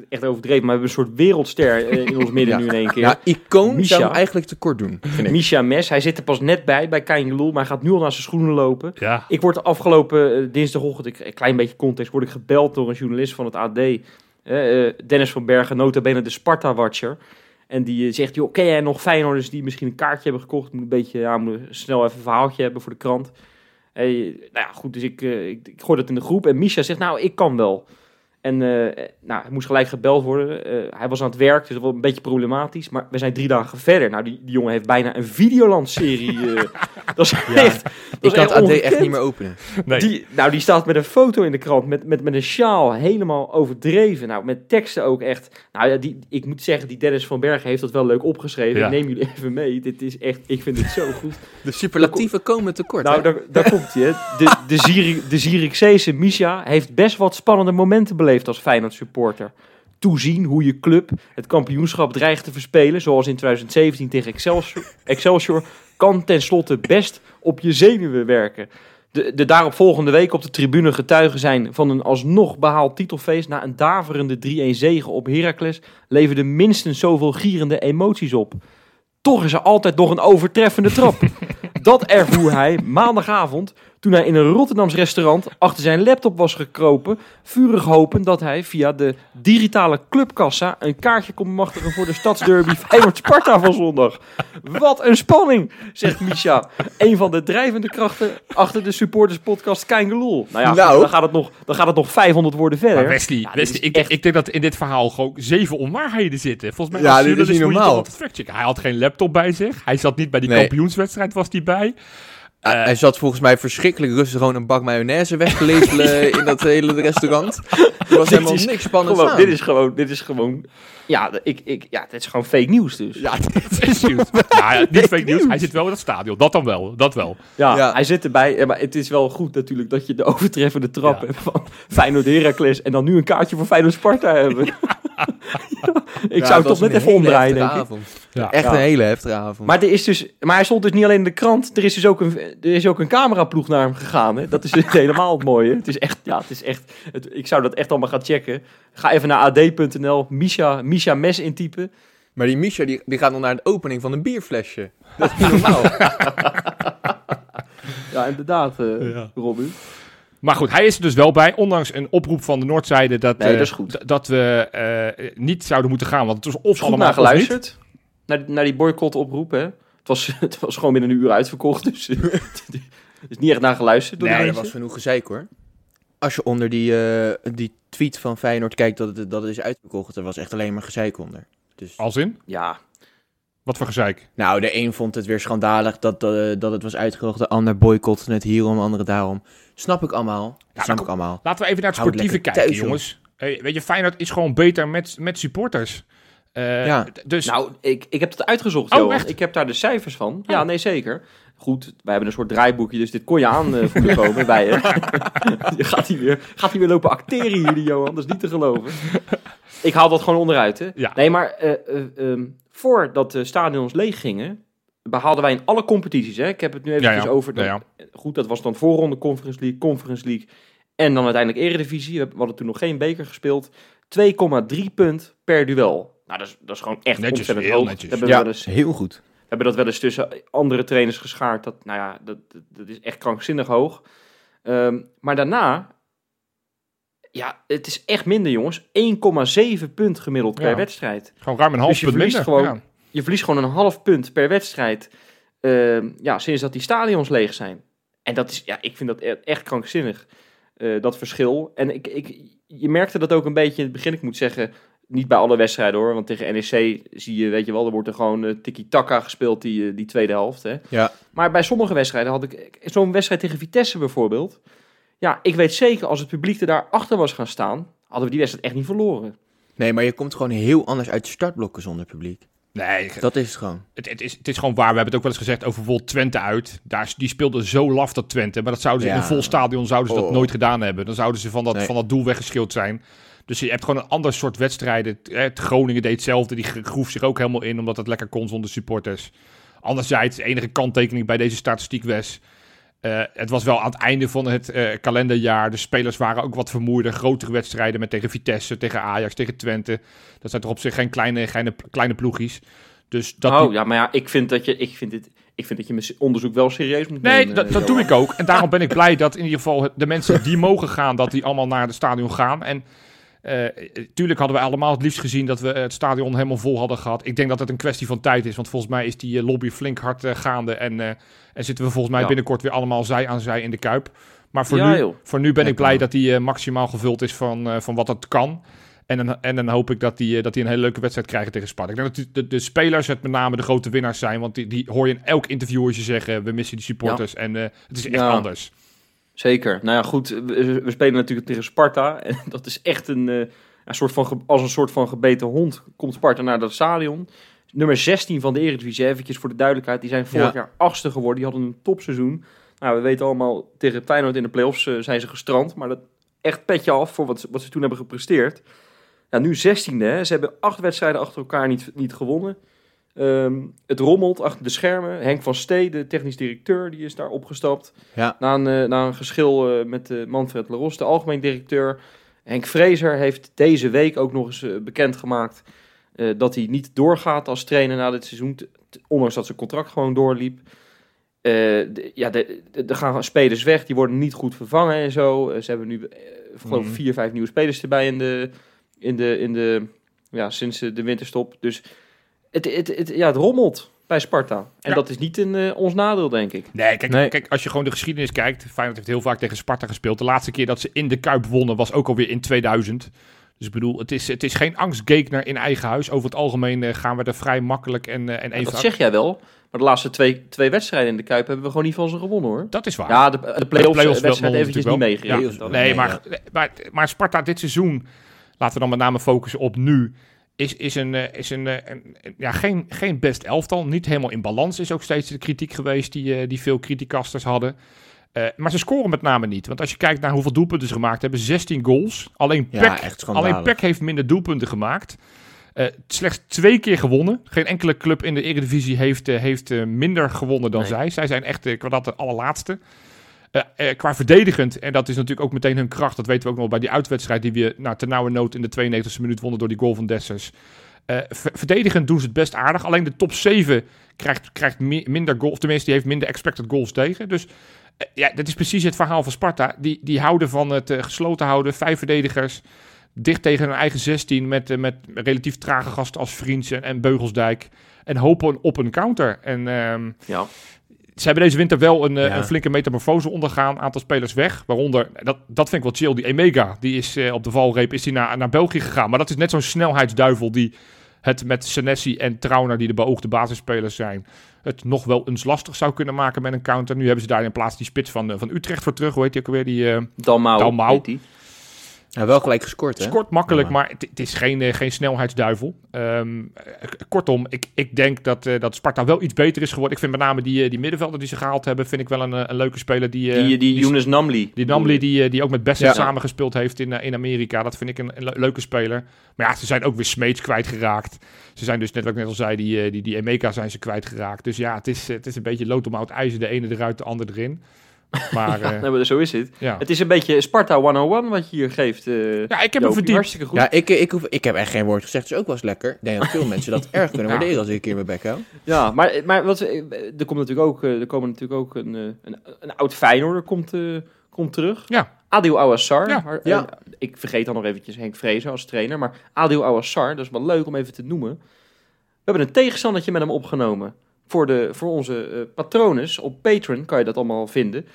echt overdreven, maar we hebben een soort wereldster eh, in ons midden Ja. nu in één keer. Ja, icoon Misha. zou hem eigenlijk tekort doen. Misha Mes, hij zit er pas net bij, bij Kein Geloel, maar hij gaat nu al naar zijn schoenen lopen. Ja. Ik word de afgelopen eh, dinsdagochtend, ik, een klein beetje context, word ik gebeld door een journalist van het AD. eh, Dennis van Bergen, nota bene de Sparta-watcher. En die zegt, joh, ken jij nog Feyenoorders die misschien een kaartje hebben gekocht? Moet een beetje, ja, moet snel even een verhaaltje hebben voor de krant. Nou ja, goed, dus ik, eh, ik, ik dat in de groep. En Misha zegt, nou, ik kan wel. En eh, nou, hij moest gelijk gebeld worden. Eh, hij was aan het werk, dus dat was een beetje problematisch. Maar we zijn drie dagen verder. Nou, die, die jongen heeft bijna een Videoland-serie. eh, dat is echt... Dat Ik kan het AD echt niet meer openen. Nee. Die, nou, die staat met een foto in de krant, met, met, met een sjaal, helemaal overdreven. Nou, met teksten ook echt. Nou ja, die, ik moet zeggen, die Dennis van Bergen heeft dat wel leuk opgeschreven. Ja. Ik neem jullie even mee. Dit is echt, ik vind het zo goed. De superlatieven komen tekort, nou, daar, daar komt hij. De, de, de Zierikzeese Misha heeft best wat spannende momenten beleefd als Feyenoord supporter. Toezien hoe je club het kampioenschap dreigt te verspelen, zoals in 2017 tegen Excelsior, Excelsior kan tenslotte best op je zenuwen werken. De, de daarop volgende week op de tribune getuigen zijn van een alsnog behaald titelfeest na een daverende 3-1 zege op Heracles leverde minstens zoveel gierende emoties op. Toch is er altijd nog een overtreffende trap. Dat ervoer hij maandagavond toen hij in een Rotterdams restaurant achter zijn laptop was gekropen, vurig hopen dat hij via de digitale clubkassa een kaartje kon bemachtigen voor de stadsderby Feyenoord-Sparta van zondag. Wat een spanning, zegt Misha. Een van de drijvende krachten achter de supporterspodcast Keingeloel. Nou ja, Nou. Dan, gaat het nog, dan gaat het nog 500 woorden verder. Maar Wesley, Ja, Wesley ik, echt- ik denk dat in dit verhaal gewoon zeven onwaarheden zitten. Volgens mij Ja, dit is niet normaal. Hij had geen laptop bij zich. Hij zat niet bij die Nee. kampioenswedstrijd, was hij bij. Eh, hij zat volgens mij verschrikkelijk rustig gewoon een bak mayonaise weg te lepelen in dat hele restaurant. Er was helemaal is niks spannends Gewoon, aan. dit is gewoon, dit is gewoon, ja, ik, ik, ja, dit is gewoon fake nieuws dus. Ja, Het is nieuws. nou ja, niet fake nieuws. Hij zit wel in het stadion. Dat dan wel. Dat wel. Ja, Ja. hij zit erbij. Ja, maar het is wel goed natuurlijk dat je de overtreffende trap Ja. hebt van Feyenoord Heracles en dan nu een kaartje voor Feyenoord Sparta hebben. Ja, ik zou het toch net even omdraaien, denk ik. Ja. Echt Ja. een hele heftige avond. Maar, er is dus, maar hij stond dus niet alleen in de krant. Er is dus ook een, er is ook een cameraploeg naar hem gegaan. Hè? Dat is dus helemaal het mooie. Het is echt, ja, het is echt. Het, ik zou dat echt allemaal gaan checken. Ga even naar ad.nl, Misha, Misha Mes intypen. Maar die Misha die, die gaat nog naar de opening van een bierflesje. Dat is niet normaal. Ja, inderdaad, Ja. Robin. Maar goed, hij is er dus wel bij. Ondanks een oproep van de Noordzijde dat, Nee, eh, dat is goed. dat we eh, niet zouden moeten gaan. Want het was of Is goed allemaal naar of niet. Naar, naar die boycott oproep, hè. Het was, het was gewoon binnen een uur uitverkocht, dus eh, er is niet echt naar geluisterd door Nee, dat mensen. was genoeg gezeik hoor. Als je onder die, eh, die tweet van Feyenoord kijkt dat het, dat het is uitverkocht, er was echt alleen maar gezeik onder. Dus, Als in? Ja, Wat voor gezeik. nou, de een vond het weer schandalig dat, eh, dat het was uitgekocht, de ander boycott net hierom, de andere daarom. Snap ik allemaal. Ja, snap ik allemaal. Laten we even naar het sportieve kijken, thuis, jongens. Hey, weet je, Feyenoord is gewoon beter met, met supporters. Eh, Ja. Dus nou, ik, ik heb het uitgezocht, Oh, Johan. Ik heb daar de cijfers van. Ja, Oh. nee, zeker. Goed, wij hebben een soort draaiboekje, dus dit kon je aan eh, voelen komen bij je. je gaat hier weer, gaat hier weer lopen acteren hier, die Johan. Dat is niet te geloven. Ik haal dat gewoon onderuit, hè. Ja. Nee, maar eh, eh, ehm, voordat de stadions leeg gingen, behaalden wij in alle competities, hè. Ik heb het nu even ja, ja. over... Ja, ja. Goed, dat was dan voorronde Conference League, Conference League en dan uiteindelijk Eredivisie. We hebben- we hadden toen nog geen beker gespeeld. 2,3 punt per duel. Nou, dat is, dat is gewoon echt Netjes, ontzettend heel hoog. netjes. We hebben, Ja, eens, we heel goed. hebben dat wel eens tussen andere trainers geschaard. Dat, nou ja, dat, dat, dat is echt krankzinnig hoog. Ehm, maar daarna, ja, het is echt minder, jongens. 1,7 punt gemiddeld per Ja. wedstrijd. Gewoon ruim een half Dus je punt verliest minder. gewoon- Ja. Je verliest gewoon een half punt per wedstrijd. ehm, ja, sinds dat die stadions leeg zijn. En dat is, ja, ik vind dat e- echt krankzinnig. eh, dat verschil. En ik, ik, je merkte dat ook een beetje in het begin. Ik moet zeggen, niet bij alle wedstrijden hoor. Want tegen NEC zie je, weet je wel, er wordt er gewoon eh, tiki-taka gespeeld die, eh, die tweede helft. Hè. Ja. Maar bij sommige wedstrijden had ik, zo'n wedstrijd tegen Vitesse bijvoorbeeld. Ja, ik weet zeker, als het publiek er daar achter was gaan staan, hadden we die wedstrijd echt niet verloren. Nee, maar je komt gewoon heel anders uit de startblokken zonder publiek. Nee, Dat is het gewoon. het, het, is, het is gewoon waar. We hebben het ook wel eens gezegd over bijvoorbeeld Twente uit. Daar, die speelde zo laf dat Twente. Maar dat zouden ze in een vol stadion zouden ze dat Oh. nooit gedaan hebben. Dan zouden ze van dat, Nee. van dat doel weggeschild zijn. Dus je hebt gewoon een ander soort wedstrijden. Het- Het Groningen deed hetzelfde. Die gro- groef zich ook helemaal in, omdat het lekker kon zonder supporters. Anderzijds, de enige kanttekening bij deze statistiek was... eh, het was wel aan het einde van het eh, kalenderjaar. De spelers waren ook wat vermoeider. Grotere wedstrijden met tegen Vitesse, tegen Ajax, tegen Twente. Dat zijn toch op zich geen kleine, kleine, kleine ploegjes. Dus dat oh, ja, maar ja, ik vind dat je, ik vind dit, ik vind dat je mijn onderzoek wel serieus moet Nee, nemen. dat, eh, dat doe ik ook. En daarom ben ik blij dat in ieder geval de mensen die mogen gaan, dat die allemaal naar het stadion gaan. En eh, tuurlijk hadden we allemaal het liefst gezien dat we het stadion helemaal vol hadden gehad. Ik denk dat het een kwestie van tijd is, want volgens mij is die eh, lobby flink hard eh, gaande. En, en zitten we volgens mij Ja. binnenkort weer allemaal zij aan zij in de Kuip. Maar voor, Ja, nu, joh. voor nu ben ik blij dat die maximaal gevuld is van, van wat het kan. En dan, en dan hoop ik dat die, dat die een hele leuke wedstrijd krijgen tegen Sparta. Ik denk dat de, de spelers het met name de grote winnaars zijn. Want die, die hoor je in elk interview hoor je zeggen... we missen die supporters en het is echt Ja. anders. Zeker. Nou ja, goed. We, we spelen natuurlijk tegen Sparta. En dat is echt een, eh, een soort van, als een soort van gebeten hond komt Sparta naar dat stadion. Nummer 16 van de Eredivisie, eventjes voor de duidelijkheid. Die zijn vorig Ja. jaar achtste geworden. Die hadden een topseizoen. Nou, we weten allemaal, tegen Feyenoord in de play-offs eh, zijn ze gestrand. Maar dat echt petje af voor wat, ze- wat ze toen hebben gepresteerd. Nou, nu 16e. Hè. Ze hebben acht wedstrijden achter elkaar niet, niet gewonnen. Ehm, het rommelt achter de schermen. Henk van Stee, de technisch directeur, die is daar opgestapt. Ja. Na een, eh, na een geschil eh, met eh, Manfred Leros, de algemeen directeur. Henk Vrezer heeft deze week ook nog eens bekendgemaakt dat hij niet doorgaat als trainer na dit seizoen. ondanks dat zijn contract gewoon doorliep. De- ja, er gaan spelers weg, die worden niet goed vervangen en zo. Ze hebben nu, geloof ik, Mhm. vier, vijf nieuwe spelers erbij in de, in de, in de, ja, sinds de winterstop. Dus het, het, het, ja, het rommelt bij Sparta. En Ja. dat is niet in eh, ons nadeel, denk ik. Nee kijk, Nee. kijk, als je gewoon de geschiedenis kijkt... Feyenoord heeft heel vaak tegen Sparta gespeeld. De laatste keer dat ze in de Kuip wonnen was ook alweer in 2000. Dus ik bedoel, het is, het is geen angstgekner in eigen huis. Over het algemeen eh, gaan we er vrij makkelijk en, eh, en Ja, dat zeg jij wel. Maar de laatste twee, twee wedstrijden in de Kuip hebben we gewoon niet van ze gewonnen hoor. Dat is waar. Ja, de, de play-offs, play-offs wel- wedstrijd eventjes niet Nee, Nee, maar, maar, maar Sparta dit seizoen, laten we dan met name focussen op nu, is, is, een, eh, is een, eh, een- ja, geen, geen best elftal. Niet helemaal in balans is ook steeds de kritiek geweest die, eh, die veel criticasters hadden. Maar ze scoren met name niet. Want als je kijkt naar hoeveel doelpunten ze gemaakt hebben, 16 goals. Alleen Ja, schandalig. alleen PEC heeft minder doelpunten gemaakt. Eh, slechts twee keer gewonnen. Geen enkele club in de Eredivisie heeft, heeft minder gewonnen dan Nee. zij. Zij zijn echt qua dat de allerlaatste. Eh, eh, qua verdedigend, en dat is natuurlijk ook meteen hun kracht. Dat weten we ook nog bij die uitwedstrijd die we nou, ten nauwe nood in de 92e minuut wonnen door die goal van Dessers. Eh, ver- verdedigend doen ze het best aardig. Alleen de top 7 krijgt, krijgt mi- minder goals. Of tenminste, die heeft minder expected goals tegen. Dus ja, dat is precies het verhaal van Sparta. Die, die houden van het gesloten houden. Vijf verdedigers. Dicht tegen hun eigen 16 met, met relatief trage gasten als Vriends en, en Beugelsdijk. En hopen op een counter. En ehm, Ja. Ze hebben deze winter wel een, eh, Ja. een flinke metamorfose ondergaan. Aantal spelers weg. Waaronder, dat, dat vind ik wel chill, die Emega. Die is eh, op de valreep is die naar, naar België gegaan. Maar dat is net zo'n snelheidsduivel die het met Senesi en Trauner, die de beoogde basisspelers zijn, het nog wel eens lastig zou kunnen maken met een counter. Nu hebben ze daar in plaats die spits van, eh, van Utrecht voor terug. Hoe heet die ook alweer? Die eh, Dalmau. Dalmau. Ja, wel gelijk gescoord, hè? scoort makkelijk, Ja. maar het, het is geen, eh, geen snelheidsduivel. Ehm, eh, kortom, ik, ik denk dat, eh, dat Sparta wel iets beter is geworden. Ik vind met name die, die middenvelder die ze gehaald hebben, vind ik wel een, een leuke speler. Die, eh, Die, die Younes Namli. die Namli, die, die ook met Besset Ja. samengespeeld heeft in, in Amerika. Dat vind ik een, een le- leuke speler. Maar ja, ze zijn ook weer Smeets kwijtgeraakt. Ze zijn dus, net wat ik net al zei, die, die, die Emeka zijn ze kwijtgeraakt. Dus ja, het is, het is een beetje lood om oud ijzer. De ene eruit, de ander erin. Maar Ja, eh, nou, maar zo is het. ja. Het is een beetje Sparta 101 wat je hier geeft. eh ja, ik heb hem Jopie. verdiept. Hartstikke goed. Ja, ik, ik, hoef, ik heb echt geen woord gezegd. Het is ook wel eens lekker. Ik denk dat veel mensen dat erg kunnen Ja. waarderen als ik een keer mijn bek hou. Ja, maar, maar wat, eh, er komt natuurlijk ook, eh, er komen natuurlijk ook een, eh, een, een oud Feyenoorder komt, eh, komt terug. Ja. Adil Awassar. Ja. Maar, Ja. ik vergeet dan nog eventjes Henk Vrezen als trainer. Maar Adil Awassar, dat is wel leuk om even te noemen. We hebben een tegenstandertje met hem opgenomen. Voor, de, voor onze eh patrones. Op Patreon kan je dat allemaal vinden.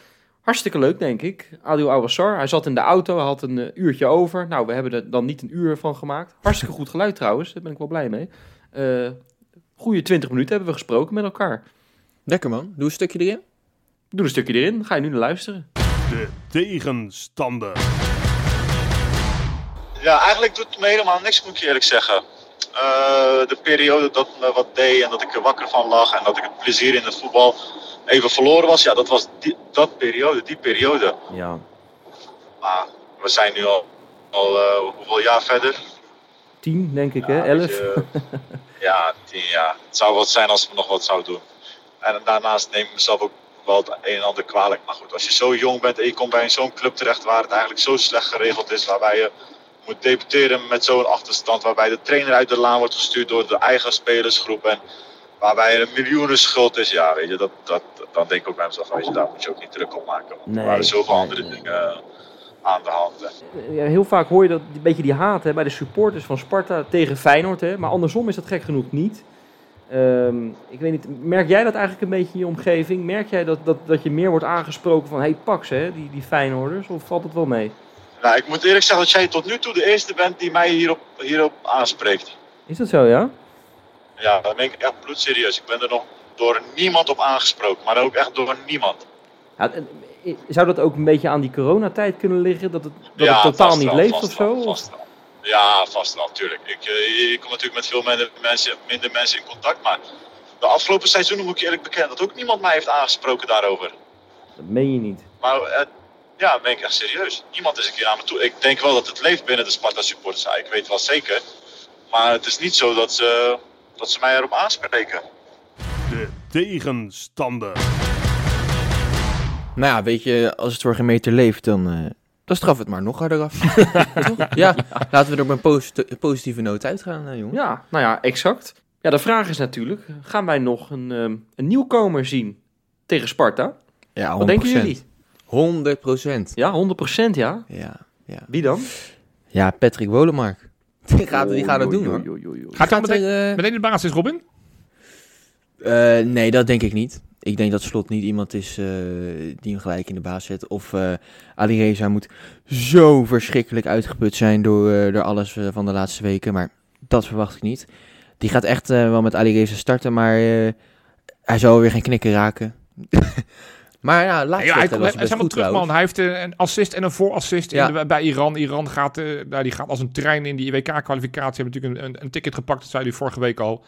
Hartstikke leuk, denk ik. Adil Awassar. Hij zat in de auto, hij had een eh, uurtje over. Nou, we hebben er dan niet een uur van gemaakt. Hartstikke goed geluid trouwens, daar ben ik wel blij mee. Eh goede 20 minuten hebben we gesproken met elkaar. Lekker man. Doe een stukje erin. Doe een stukje erin, ga je nu naar luisteren. De tegenstander. Ja, eigenlijk doet het me helemaal niks, moet ik je eerlijk zeggen. Eh, de periode dat me wat deed en dat ik er wakker van lag en dat ik het plezier in het voetbal even verloren was, ja, dat was die, dat periode, die periode. Ja. Maar we zijn nu al, al eh, hoeveel jaar verder? Tien, denk ik, hè? Elf. je, ja, tien jaar. Het zou wat zijn als we nog wat zouden doen. En daarnaast neem ik mezelf ook wel het een en ander kwalijk. Maar goed, als je zo jong bent en je komt bij zo'n club terecht waar het eigenlijk zo slecht geregeld is, waarbij je moet debuteren met zo'n achterstand, waarbij de trainer uit de laan wordt gestuurd door de eigen spelersgroep en waarbij er een miljoenen schuld is, ja, weet je, dat, dat, dan denk ik ook bij mezelf, weet je, daar moet je ook niet druk op maken. Want Nee, er waren zoveel nee, andere nee. dingen eh, aan de hand. Ja, heel vaak hoor je dat een beetje die haat hè, bij de supporters van Sparta tegen Feyenoord. Hè, maar andersom is dat gek genoeg niet. Ehm, ik weet niet, merk jij dat eigenlijk een beetje in je omgeving? Merk jij dat, dat, dat je meer wordt aangesproken van, hey Pax, hè, die, die Feyenoorders? Of valt het wel mee? Nou, ik moet eerlijk zeggen dat jij tot nu toe de eerste bent die mij hierop, hierop aanspreekt. Is dat zo, ja? Ja, dat ben ik echt bloedserieus. Ik ben er nog door niemand op aangesproken, maar ook echt door niemand. ja eh, zou dat ook een beetje aan die coronatijd kunnen liggen? Dat het, dat ja, het totaal niet leeft of zo? vast wel. Ja, vast wel, natuurlijk. Ik, eh, ik kom natuurlijk met veel minder mensen, minder mensen in contact, maar de afgelopen seizoenen moet ik eerlijk bekennen dat ook niemand mij heeft aangesproken daarover. Dat meen je niet. Maar eh, ja, ben ik echt serieus. Niemand is een keer naar me toe. Ik denk wel dat het leeft binnen de Sparta supporters. Ja, ik weet wel zeker. Maar het is niet zo dat ze, dat ze mij erop aanspreken. De tegenstander. Nou ja, weet je, als het voor geen meter leeft, dan, eh, dan straf het maar nog harder af. Toch? ja, laten we er op een posit- positieve noot uitgaan, eh, jongen. Ja, nou ja, exact. Ja, de vraag is natuurlijk, gaan wij nog een, ehm, een nieuwkomer zien tegen Sparta? Ja, 100%. Wat denken jullie? 100 procent. Ja, 100% ja. Ja, ja. Wie dan? ja, Patrick Wolemark. Die gaat, die gaat het doen, hoor. Gaat hij meteen, eh, meteen de basis, Robin? Eh, nee, dat denk ik niet. Ik denk dat Slot niet iemand is eh, die hem gelijk in de baas zet. Of eh Ali Reza moet zo verschrikkelijk uitgeput zijn door, eh, door alles van de laatste weken. Maar dat verwacht ik niet. Die gaat echt wel met Ali Reza starten, maar eh, hij zal weer geen knikken raken. maar ja, laatste Ja, hij, was hij best is helemaal goed terug, man. Hij heeft eh, een assist en een voorassist in Ja. de- bij Iran. Iran gaat, eh, nou, die gaat als een trein in die WK-kwalificatie. Hebben natuurlijk een, een, een ticket gepakt, dat zei hij vorige week al.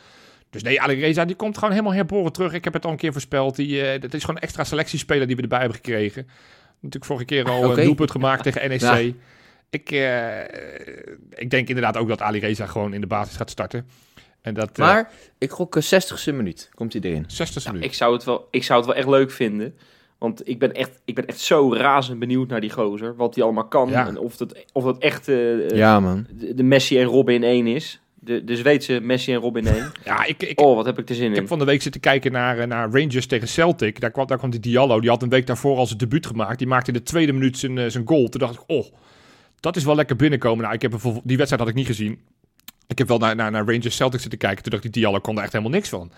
Dus nee, Ali Reza, die komt gewoon helemaal herboren terug. Ik heb het al een keer voorspeld. Die, eh, dat is gewoon een extra selectiespeler die we erbij hebben gekregen. Natuurlijk vorige keer al Oké. een doelpunt gemaakt tegen NEC. Ja. Ik, eh, ik denk inderdaad ook dat Ali Reza gewoon in de basis gaat starten. En dat, eh, Maar ik gok een 60ste minuut. Komt hij erin. 60 minuut. Ik zou, het wel, ik zou het wel echt leuk vinden. Want ik ben echt, ik ben echt zo razend benieuwd naar die gozer. Wat hij allemaal kan. Ja. En of dat, of dat echt eh, Ja, man. de, de Messi en Robin in één is. De, de Zweedse Messi en Robin in één. Ja, ik, ik, Oh, wat heb ik er zin Ik in. heb van de week zitten kijken naar, eh, naar Rangers tegen Celtic. Daar kwam, daar kwam die Diallo. Die had een week daarvoor al zijn debuut gemaakt. Die maakte in de tweede minuut zijn, eh, zijn goal. Toen dacht ik, oh, dat is wel lekker binnenkomen. Nou, ik heb die wedstrijd had ik niet gezien. Ik heb wel naar, naar, naar Rangers Celtic zitten kijken. Toen dacht ik, die Diallo kon er echt helemaal niks van.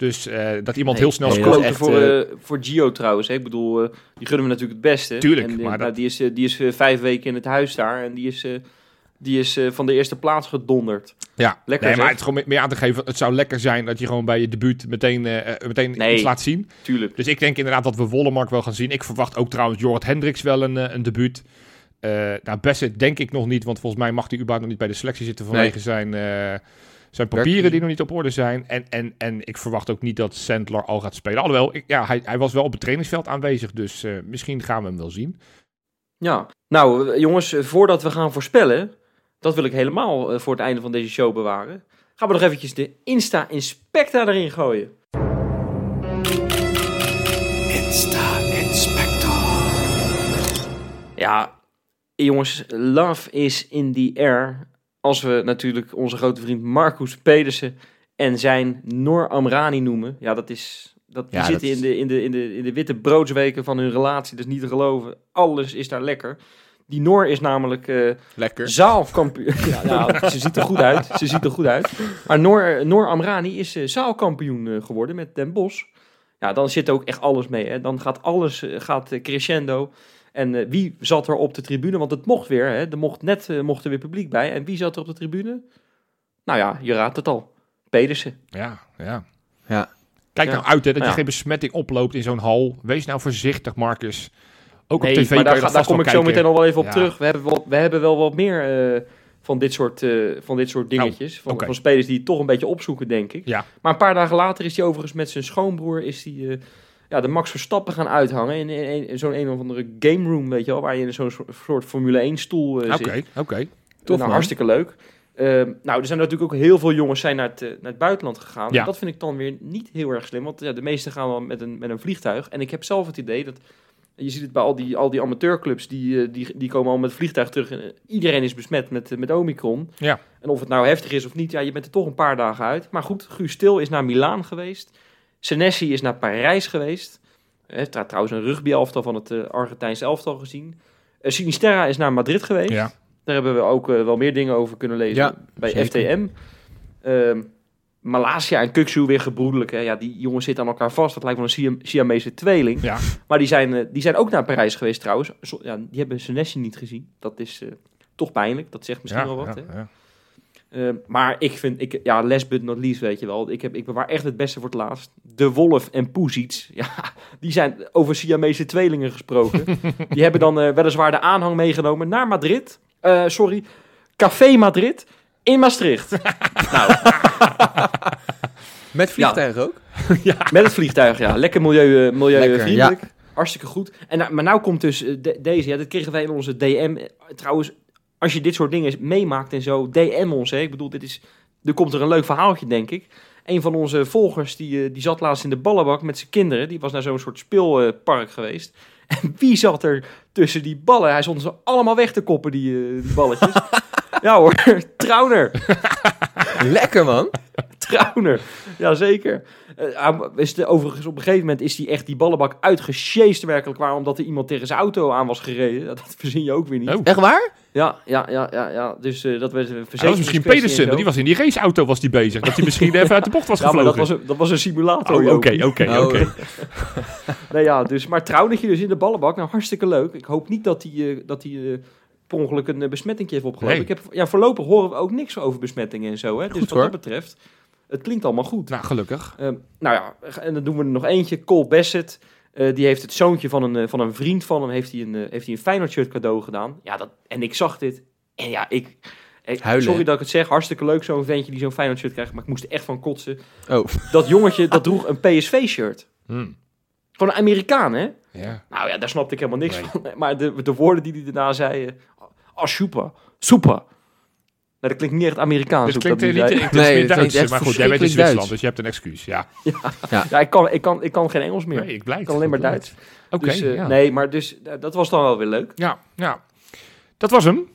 Dus eh, dat iemand Nee, heel snel nee, scoort. voor, eh, eh, voor Gio trouwens. Hè. Ik bedoel, eh, die gunnen we natuurlijk het beste. Tuurlijk, En, maar nou, dat- die is, die is vijf weken in het huis daar. En die is, eh, die is eh, van de eerste plaats gedonderd. Ja, Lekker, nee, maar het is gewoon meer aan te geven. Het zou lekker zijn dat je gewoon bij je debuut meteen, meteen Nee. iets laat zien. Tuurlijk. Dus ik denk inderdaad dat we Wollemark wel gaan zien. Ik verwacht ook trouwens Jorrit Hendricks wel een, een debuut. Eh nou, Bassett denk ik nog niet, want volgens mij mag hij überhaupt nog niet bij de selectie zitten vanwege zijn, eh, zijn papieren die nog niet op orde zijn. En, en, en ik verwacht ook niet dat Sandler al gaat spelen. Alhoewel, ik, ja, hij, hij was wel op het trainingsveld aanwezig, dus eh, misschien gaan we hem wel zien. Ja. Nou, eh, jongens, eh, voordat we gaan voorspellen... Dat wil ik helemaal voor het einde van deze show bewaren. Gaan we nog eventjes de Insta-inspecta erin gooien. Ja, jongens, love is in the air. Als we natuurlijk onze grote vriend Marcus Pedersen en zijn Noor Amrani noemen. Ja, dat is... Dat, die Ja, zitten dat in, de, in, de, in, de, in de witte broodsweken van hun relatie. Is niet te geloven. Alles is daar lekker. Die Noor is namelijk eh, Lekker. zaalkampioen. ja, nou, ze ziet er goed uit. Ze ziet er goed uit. Maar Noor, Noor Amrani is eh, zaalkampioen eh, geworden met Den Bosch. Ja, dan zit ook echt alles mee. Hè. Dan gaat alles eh, gaat, eh, crescendo. En eh, wie zat er op de tribune? Want het mocht weer. Hè. Er mocht net eh, mocht er weer publiek bij. En wie zat er op de tribune? Nou ja, je raadt het al. Pedersen. Ja, ja. Ja. Kijk Ja. nou uit hè, dat je Ja. geen besmetting oploopt in zo'n hal. Wees nou voorzichtig, Marcus. Ook Nee, op tv maar daar, ga- daar kom ik zo meteen nog wel even op Ja. terug. We hebben, wel, we hebben wel wat meer eh, van dit soort, eh, van dit soort dingetjes. van, van spelers die het toch een beetje opzoeken, denk ik. Ja. Maar een paar dagen later is hij overigens met zijn schoonbroer... Is die, eh, ja, de Max Verstappen gaan uithangen in, in, in zo'n een of andere game room, weet je wel... waar je in zo'n soort- Formule 1 stoel eh, Oké, zit. oké. Tof, nou, man. hartstikke leuk. Ehm, nou, er zijn natuurlijk ook heel veel jongens zijn naar het, eh, naar het buitenland gegaan. Ja. Dat vind ik dan weer niet heel erg slim. Want ja, de meesten gaan dan met een, met een vliegtuig. En ik heb zelf het idee dat... Je ziet het bij al die, al die amateurclubs, die, eh, die, die komen al met vliegtuig terug. En, iedereen is besmet met, met Omicron. Ja. En of het nou heftig is of niet, ja, je bent er toch een paar dagen uit. Maar goed, Guus Stil is naar Milaan geweest. Senesi is naar Parijs geweest. Hij heeft daar trouwens een rugby-elftal van het eh, Argentijnse elftal gezien. Eh, Sinisterra is naar Madrid geweest. Ja. Daar hebben we ook eh, wel meer dingen over kunnen lezen Ja, bij zeker. FTM. Ehm Malasia en Kuksu weer gebroedelijk. Hè. Ja, die jongens zitten aan elkaar vast. Dat lijkt wel een Siam- Siamese tweeling. Ja. Maar die zijn, die zijn ook naar Parijs geweest trouwens. Zo- ja, die hebben Senesi niet gezien. Dat is toch pijnlijk. Dat zegt misschien Ja, wel wat. ja, hè. Ja. Ehm, maar ik vind, ik, ja, last but not least, weet je wel. Ik, heb, ik bewaar echt het beste voor het laatst. De Wolf en Poesiets. Ja, die zijn over Siamese tweelingen gesproken. die hebben dan eh, weliswaar de aanhang meegenomen naar Madrid. Eh, sorry, Café Madrid in Maastricht. nou, Met vliegtuig ook? met het vliegtuig, ja. Lekker milieu, eh, milieuvriendelijk. Lekker, Hartstikke goed. En, maar nou komt dus de- deze, ja, dat kregen wij in onze DM. Trouwens, als je dit soort dingen meemaakt en zo, DM ons. Hè. Ik bedoel, dit is, er komt er een leuk verhaaltje, denk ik. Een van onze volgers, die, eh, die zat laatst in de ballenbak met zijn kinderen. Die was naar zo'n soort speelpark geweest. En wie zat er tussen die ballen? Hij stond ze allemaal weg te koppen, die, eh, die balletjes. ja hoor, Trauner. Lekker man. Trauner, jazeker. Eh, hij is de, overigens, op een gegeven moment is hij echt die ballenbak uitgesjeest werkelijk waar, omdat er iemand tegen zijn auto aan was gereden. Dat, dat verzin je ook weer niet. Oh. Echt waar? Ja, ja, ja, ja, ja. Dus eh, dat was een Hij was misschien en Pedersen, maar die was in die raceauto was die bezig. Dat hij misschien even uit de bocht was Ja, maar gevlogen. dat was een, dat was een simulator. Oh, oké, oké, Oh, oké. Nee, ja, dus, maar Traunertje dus in de ballenbak. Nou, hartstikke leuk. Ik hoop niet dat hij, eh, dat hij eh, per ongeluk een uh, besmetting heeft opgelopen. Nee. Ik heb, ja, voorlopig horen we ook niks over besmettingen en zo. Hè? Dus wat hoor. dat betreft, het klinkt allemaal goed. Nou, gelukkig. Ehm, nou ja, en dan doen we er nog eentje. Cole Bassett. Eh, die heeft het zoontje van een, eh, van een vriend van hem, heeft hij een, eh, heeft hij een Feyenoord shirt cadeau gedaan. Ja, dat, en ik zag dit. En ja, ik... ik- Huilen, sorry hè? dat ik het zeg, hartstikke leuk zo'n ventje die zo'n Feyenoord shirt krijgt, maar ik moest er echt van kotsen. Oh. Dat jongetje, dat droeg een PSV shirt. Hm. Gewoon een Amerikaan, hè? Ja. Nou ja, daar snapte ik helemaal niks Nee. van. Maar de, de woorden die hij daarna zei... Ah, super, super. Nou, dat klinkt niet echt Amerikaans. Dus klinkt dat niet, zei. het Nee, meer het klinkt Duits. Maar goed, jij bent in Zwitserland, dus je hebt een excuus. Ja, Ja, ik kan, ik, kan, ik kan geen Engels meer. nee, ik blijf. ik kan alleen maar Duits. Oké, dus, eh, ja. Nee, maar dus, eh, dat was dan wel weer leuk. Ja, ja. Dat was hem.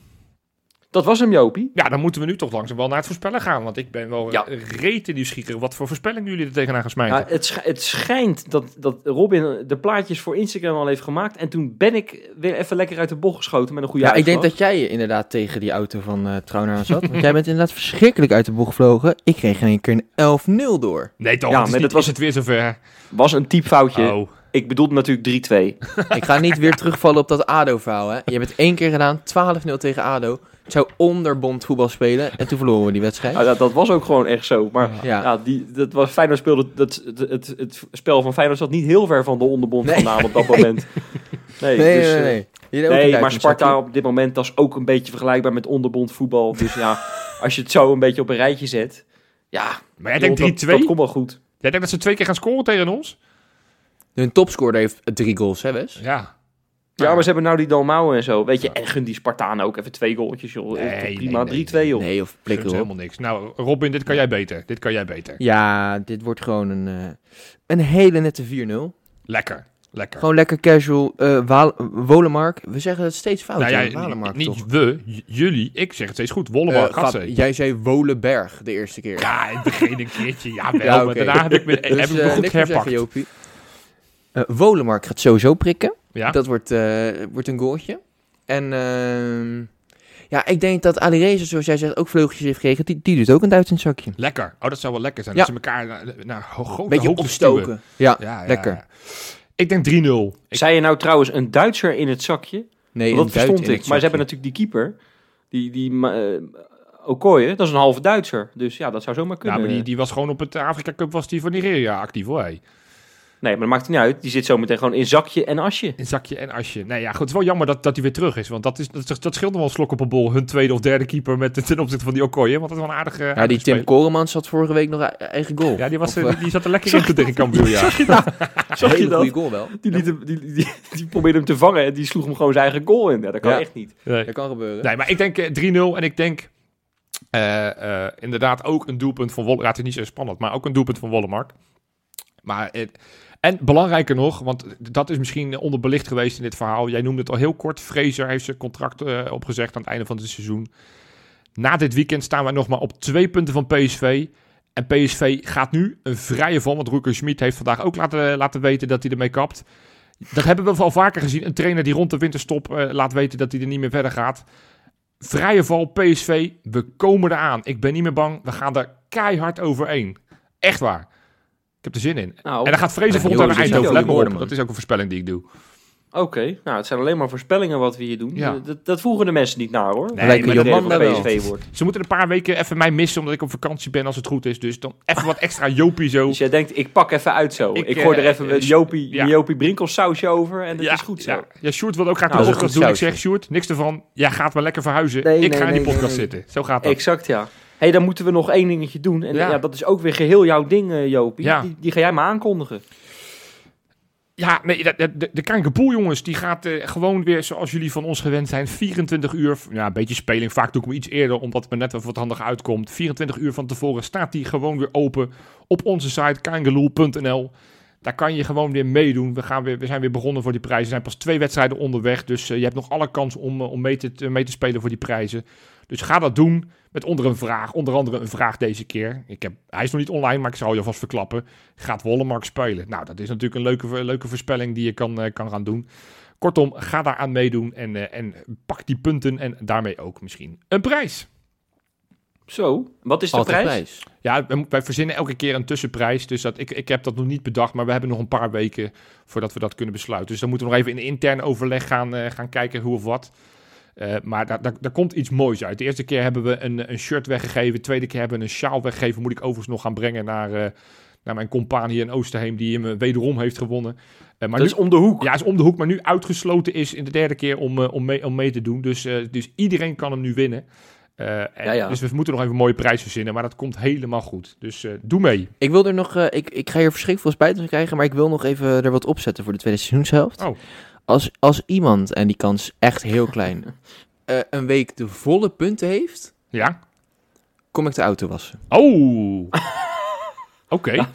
Dat was hem, Jopie. Ja, dan moeten we nu toch langzaam wel naar het voorspellen gaan. Want ik ben wel Ja. rete nieuwsgierig wat voor voorspellingen jullie er tegenaan gaan smijten. Ja, het, sch- het schijnt dat, dat Robin de plaatjes voor Instagram al heeft gemaakt. En toen ben ik weer even lekker uit de bocht geschoten met een goede Ja, ik denk dat jij inderdaad tegen die auto van eh Trauner aan zat. Want jij bent inderdaad verschrikkelijk uit de bocht gevlogen. Ik kreeg in één keer een 11-0 door. nee, toch? Ja, het is, maar niet, dat was- is het weer zover. was een typfoutje. Oh, Ik bedoelde natuurlijk 3-2. Ik ga niet weer terugvallen op dat ADO-verhaal. hè. Je hebt het één keer gedaan, 12-0 tegen ADO. Zou onderbond voetbal spelen en toen verloren we die wedstrijd. Dat, dat was ook gewoon echt zo. Maar Ja. ja, die, dat was, Feyenoord speelde, dat, het, het, het spel van Feyenoord zat niet heel ver van de onderbond Nee. vandaan op dat moment. Nee, nee, dus, nee, eh, nee. Maar Sparta op dit moment dat is ook een beetje vergelijkbaar met onderbond voetbal. Dus ja, als je het zo een beetje op een rijtje zet. Ja, maar jij joh, denkt 3-2? dat, dat komt wel goed. Jij denkt dat ze twee keer gaan scoren tegen ons? Hun topscorer heeft drie goals, hè Wes? Ja. Ja, maar ze hebben nou die Dalmau en zo. Weet je, en gun die Spartanen ook even twee goaltjes, joh. Nee, Toch nee, prima, nee, 3-2, joh. Nee, of Dat plikken is op. helemaal niks. Nou, Robin, dit kan jij beter. Dit kan jij beter. Ja, dit wordt gewoon een, eh, een hele nette 4-0. Lekker. Lekker. Gewoon lekker casual. eh Wolemark, we zeggen het steeds fout. nou? Walemark niet toch? we, jullie. Ik zeg het steeds goed. Wollemark, Eh, gaat Gab, ze. jij zei Wolenberg de eerste keer. Ja, in het begin een keertje. Ja, wel. Ja, Maar daarna heb ik me, Dus, heb ik me eh, goed herpakt. zeggen, Jopie. Eh, Wolemark gaat sowieso prikken. ja? Dat wordt, eh, wordt een goaltje. En ehm, ja, ik denk dat Ali Reza, zoals jij zegt, ook vleugeltjes heeft gekregen. Die, die doet ook een duit in het zakje. Lekker. Oh, dat zou wel lekker zijn. Ja. Dat ze elkaar naar, naar ho- grote Beetje opstoken. Ja, Ja, ja, lekker. ja. Ik denk 3-0. Ik- Zei je nou trouwens een Duitser in het zakje? Nee, dat verstond duit in ik. het Maar ze hebben natuurlijk die keeper. Die, die eh, Okoye, dat is een halve Duitser. Dus ja, dat zou zomaar Ja, kunnen. maar die, die was gewoon op het Afrika Cup was die voor Nigeria actief hoor. hey. Nee, maar dat maakt niet uit. Die zit zometeen gewoon in zakje en asje. In zakje en asje. Nee, ja, goed. Het is wel jammer dat, dat hij weer terug is. Want dat, is, dat, dat scheelt nog wel een slok op een bol. Hun tweede of derde keeper met, ten opzichte van die Okoye. Want dat is wel een aardige. Ja, aardige die Tim speler. Koreman zat vorige week nog e- eigen goal. Ja, die, was, Of, eh, eh, die zat er lekker in tegen Cambuur, ja. Zag je hele dat? goede goal wel. Die, liet hem, die, die, die probeerde hem te vangen en die sloeg hem gewoon zijn eigen goal in. Ja, dat kan Ja. echt niet. Nee. Dat kan gebeuren. Nee, maar ik denk eh, 3-0 en ik denk eh, eh, inderdaad ook een doelpunt van Wollemark. Ja, het is niet zo spannend, maar ook een doelpunt van Wollemark. Maar, eh, en belangrijker nog, want dat is misschien onderbelicht geweest in dit verhaal. Jij noemde het al heel kort. Fraser heeft zijn contract eh, opgezegd aan het einde van het seizoen. Na dit weekend staan wij nog maar op twee punten van PSV. En PSV gaat nu een vrije val. Want Roeker Schmid heeft vandaag ook laten, laten weten dat hij ermee kapt. Dat hebben we al vaker gezien. Een trainer die rond de winterstop eh, laat weten dat hij er niet meer verder gaat. Vrije val, PSV. We komen eraan. Ik ben niet meer bang. We gaan er keihard overheen. Echt waar. Ik heb er zin in. Nou, En dan gaat Vrezen volgend jaar Eindhoven. Let me op. Dat is ook een voorspelling die ik doe. Oké, nou het zijn alleen maar voorspellingen wat we hier doen. Ja. Dat, dat voegen de mensen niet naar hoor. Nee, Lijken. PSV wordt. Ze moeten een paar weken even mij missen omdat ik op vakantie ben als het goed is. Dus dan even wat extra Jopie zo. Dus jij denkt, ik pak even uit zo. Ik, Ik, gooi er eh, even een eh, Jopie, ja. Jopie Brinkels sausje over en dat ja, is goed zo. Ja, ja Sjoerd wil ook graag Nou, de podcast doen. Ik zeg, Sjoerd, niks ervan. Jij gaat maar lekker verhuizen. Nee, ik nee, ga in die podcast zitten. Zo gaat dat. Exact, ja. Hey, dan moeten we nog één dingetje doen. En Ja. ja. dat is ook weer geheel jouw ding, eh, Jopie. Ja. Die, die ga jij maar aankondigen. Ja, nee, de, de, de, Kankerpoel, jongens, die gaat eh, gewoon weer, zoals jullie van ons gewend zijn, 24 uur, ja, een beetje speling, vaak doe ik hem iets eerder, omdat het me net even wat handig uitkomt. 24 uur van tevoren staat die gewoon weer open op onze site, kangeloel.nl. Daar kan je gewoon weer meedoen. We, gaan weer, we zijn weer begonnen voor die prijzen. Er zijn pas twee wedstrijden onderweg, dus eh, je hebt nog alle kans om, eh, om mee, te, mee te spelen voor die prijzen. Dus ga dat doen met onder een vraag, onder andere een vraag deze keer. Ik heb, hij is nog niet online, maar ik zal je alvast verklappen. Gaat Wollemark spelen? Nou, dat is natuurlijk een leuke, leuke voorspelling die je kan, eh, kan gaan doen. Kortom, ga daar aan meedoen en, en pak die punten en daarmee ook misschien een prijs. Zo, wat is de prijs? prijs. Ja, wij, verzinnen elke keer een tussenprijs. Dus dat, ik, ik heb dat nog niet bedacht, maar we hebben nog een paar weken voordat we dat kunnen besluiten. Dus dan moeten we nog even in intern overleg gaan, eh, gaan kijken hoe of wat. Eh, maar daar, daar, daar komt iets moois uit. De eerste keer hebben we een, een shirt weggegeven. De tweede keer hebben we een sjaal weggegeven. Moet ik overigens nog gaan brengen naar, eh, naar mijn compaan hier in Oosterheem, die hem wederom heeft gewonnen. Eh, maar Dat nu, is om de hoek. ja, is om de hoek, maar nu uitgesloten is in de derde keer om, om, mee, om mee te doen. Dus, eh, dus iedereen kan hem nu winnen. Eh, en- Ja, ja. Dus we moeten nog even een mooie prijs verzinnen, maar dat komt helemaal goed. Dus eh, doe mee. Ik wil er nog, eh, ik, ik ga hier verschrikkelijk veel spijt van krijgen, maar ik wil nog even er wat opzetten voor de tweede seizoenshelft. Oh. Als, als iemand, en die kans echt heel klein, een week de volle punten heeft, Ja? kom ik de auto wassen. Oh! Oké.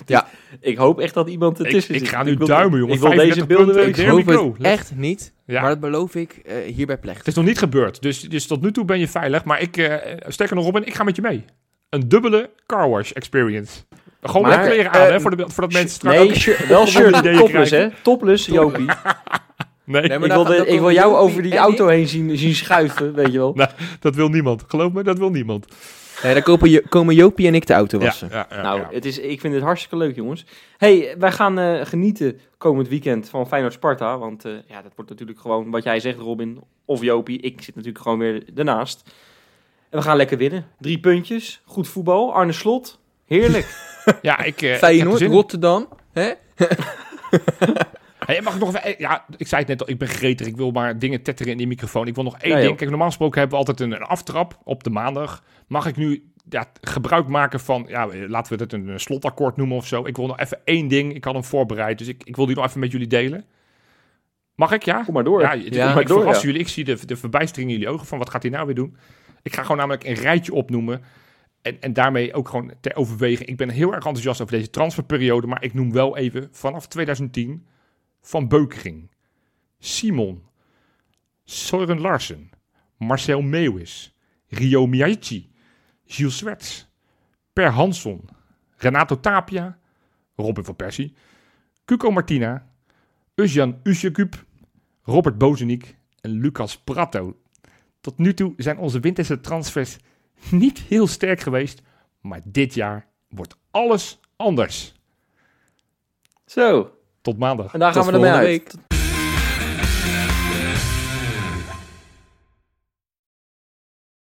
Ik hoop echt dat iemand Ik, ertussen ik zit. ga nu duimen, jongen. Ik wil deze 35 beelden weten. Ik hoop het echt niet, Ja. maar dat beloof ik eh, hier bij Plecht. Het is nog niet gebeurd, dus, dus tot nu toe ben je veilig. Maar ik, eh sterker nog, Robin, ik ga met je mee. Een dubbele car wash experience. Gewoon Maar, met kleren aan, eh, hè, voor de, voordat mensen straks Nee, ook... shirt- wel shirt. ideeën Topless, hè? Topless, Jopie. Nee, Nee, maar ik ik wil komen jou over die auto heen zien, zien schuiven, weet je wel. dat wil niemand. Geloof me, dat wil niemand. Nee, dan kopen, Jo- komen Jopie en ik de auto wassen. Ja, ja, nou, ja. Het is, ik vind het hartstikke leuk, jongens. hey, wij gaan eh, genieten komend weekend van Feyenoord-Sparta. Want eh, ja, dat wordt natuurlijk gewoon wat jij zegt, Robin. Of Jopie. Ik zit natuurlijk gewoon weer ernaast. En we gaan lekker winnen. Drie puntjes. Goed voetbal. Arne Slot. Heerlijk. ja, ik, eh, ik heb er Feyenoord, zin in. Rotterdam. Hè? Hey, mag ik nog even... Ja, ik zei het net al, ik ben gretig. Ik wil maar dingen tetteren in die microfoon. Ik wil nog één Ja, ding. Kijk, normaal gesproken hebben we altijd een, een aftrap op de maandag. Mag ik nu ja, gebruik maken van... Ja, laten we het een, slotakkoord noemen of zo. Ik wil nog even één ding. Ik had hem voorbereid, dus ik, ik wil die nog even met jullie delen. Mag ik, ja? Kom maar door. Ja, Ja. ik maar door, verras ja. jullie. Ik zie de, de verbijstering in jullie ogen van wat gaat hij nou weer doen. Ik ga gewoon namelijk een rijtje opnoemen. En, en daarmee ook gewoon ter overweging. Ik ben heel erg enthousiast over deze transferperiode. Maar ik noem wel even vanaf 2010 Van Beukering, Simon, Søren Larsen, Marcel Meeuwis, Rio Miyachi, Gilles Swerts, Per Hansson, Renato Tapia, Robin van Persie, Cuco Martina, Özcan Usjekup, Robert Bozenik en Lucas Pratto. Tot nu toe zijn onze winterse transfers niet heel sterk geweest, maar dit jaar wordt alles anders. Zo. Tot maandag. En daar Tot gaan we ermee uit. week.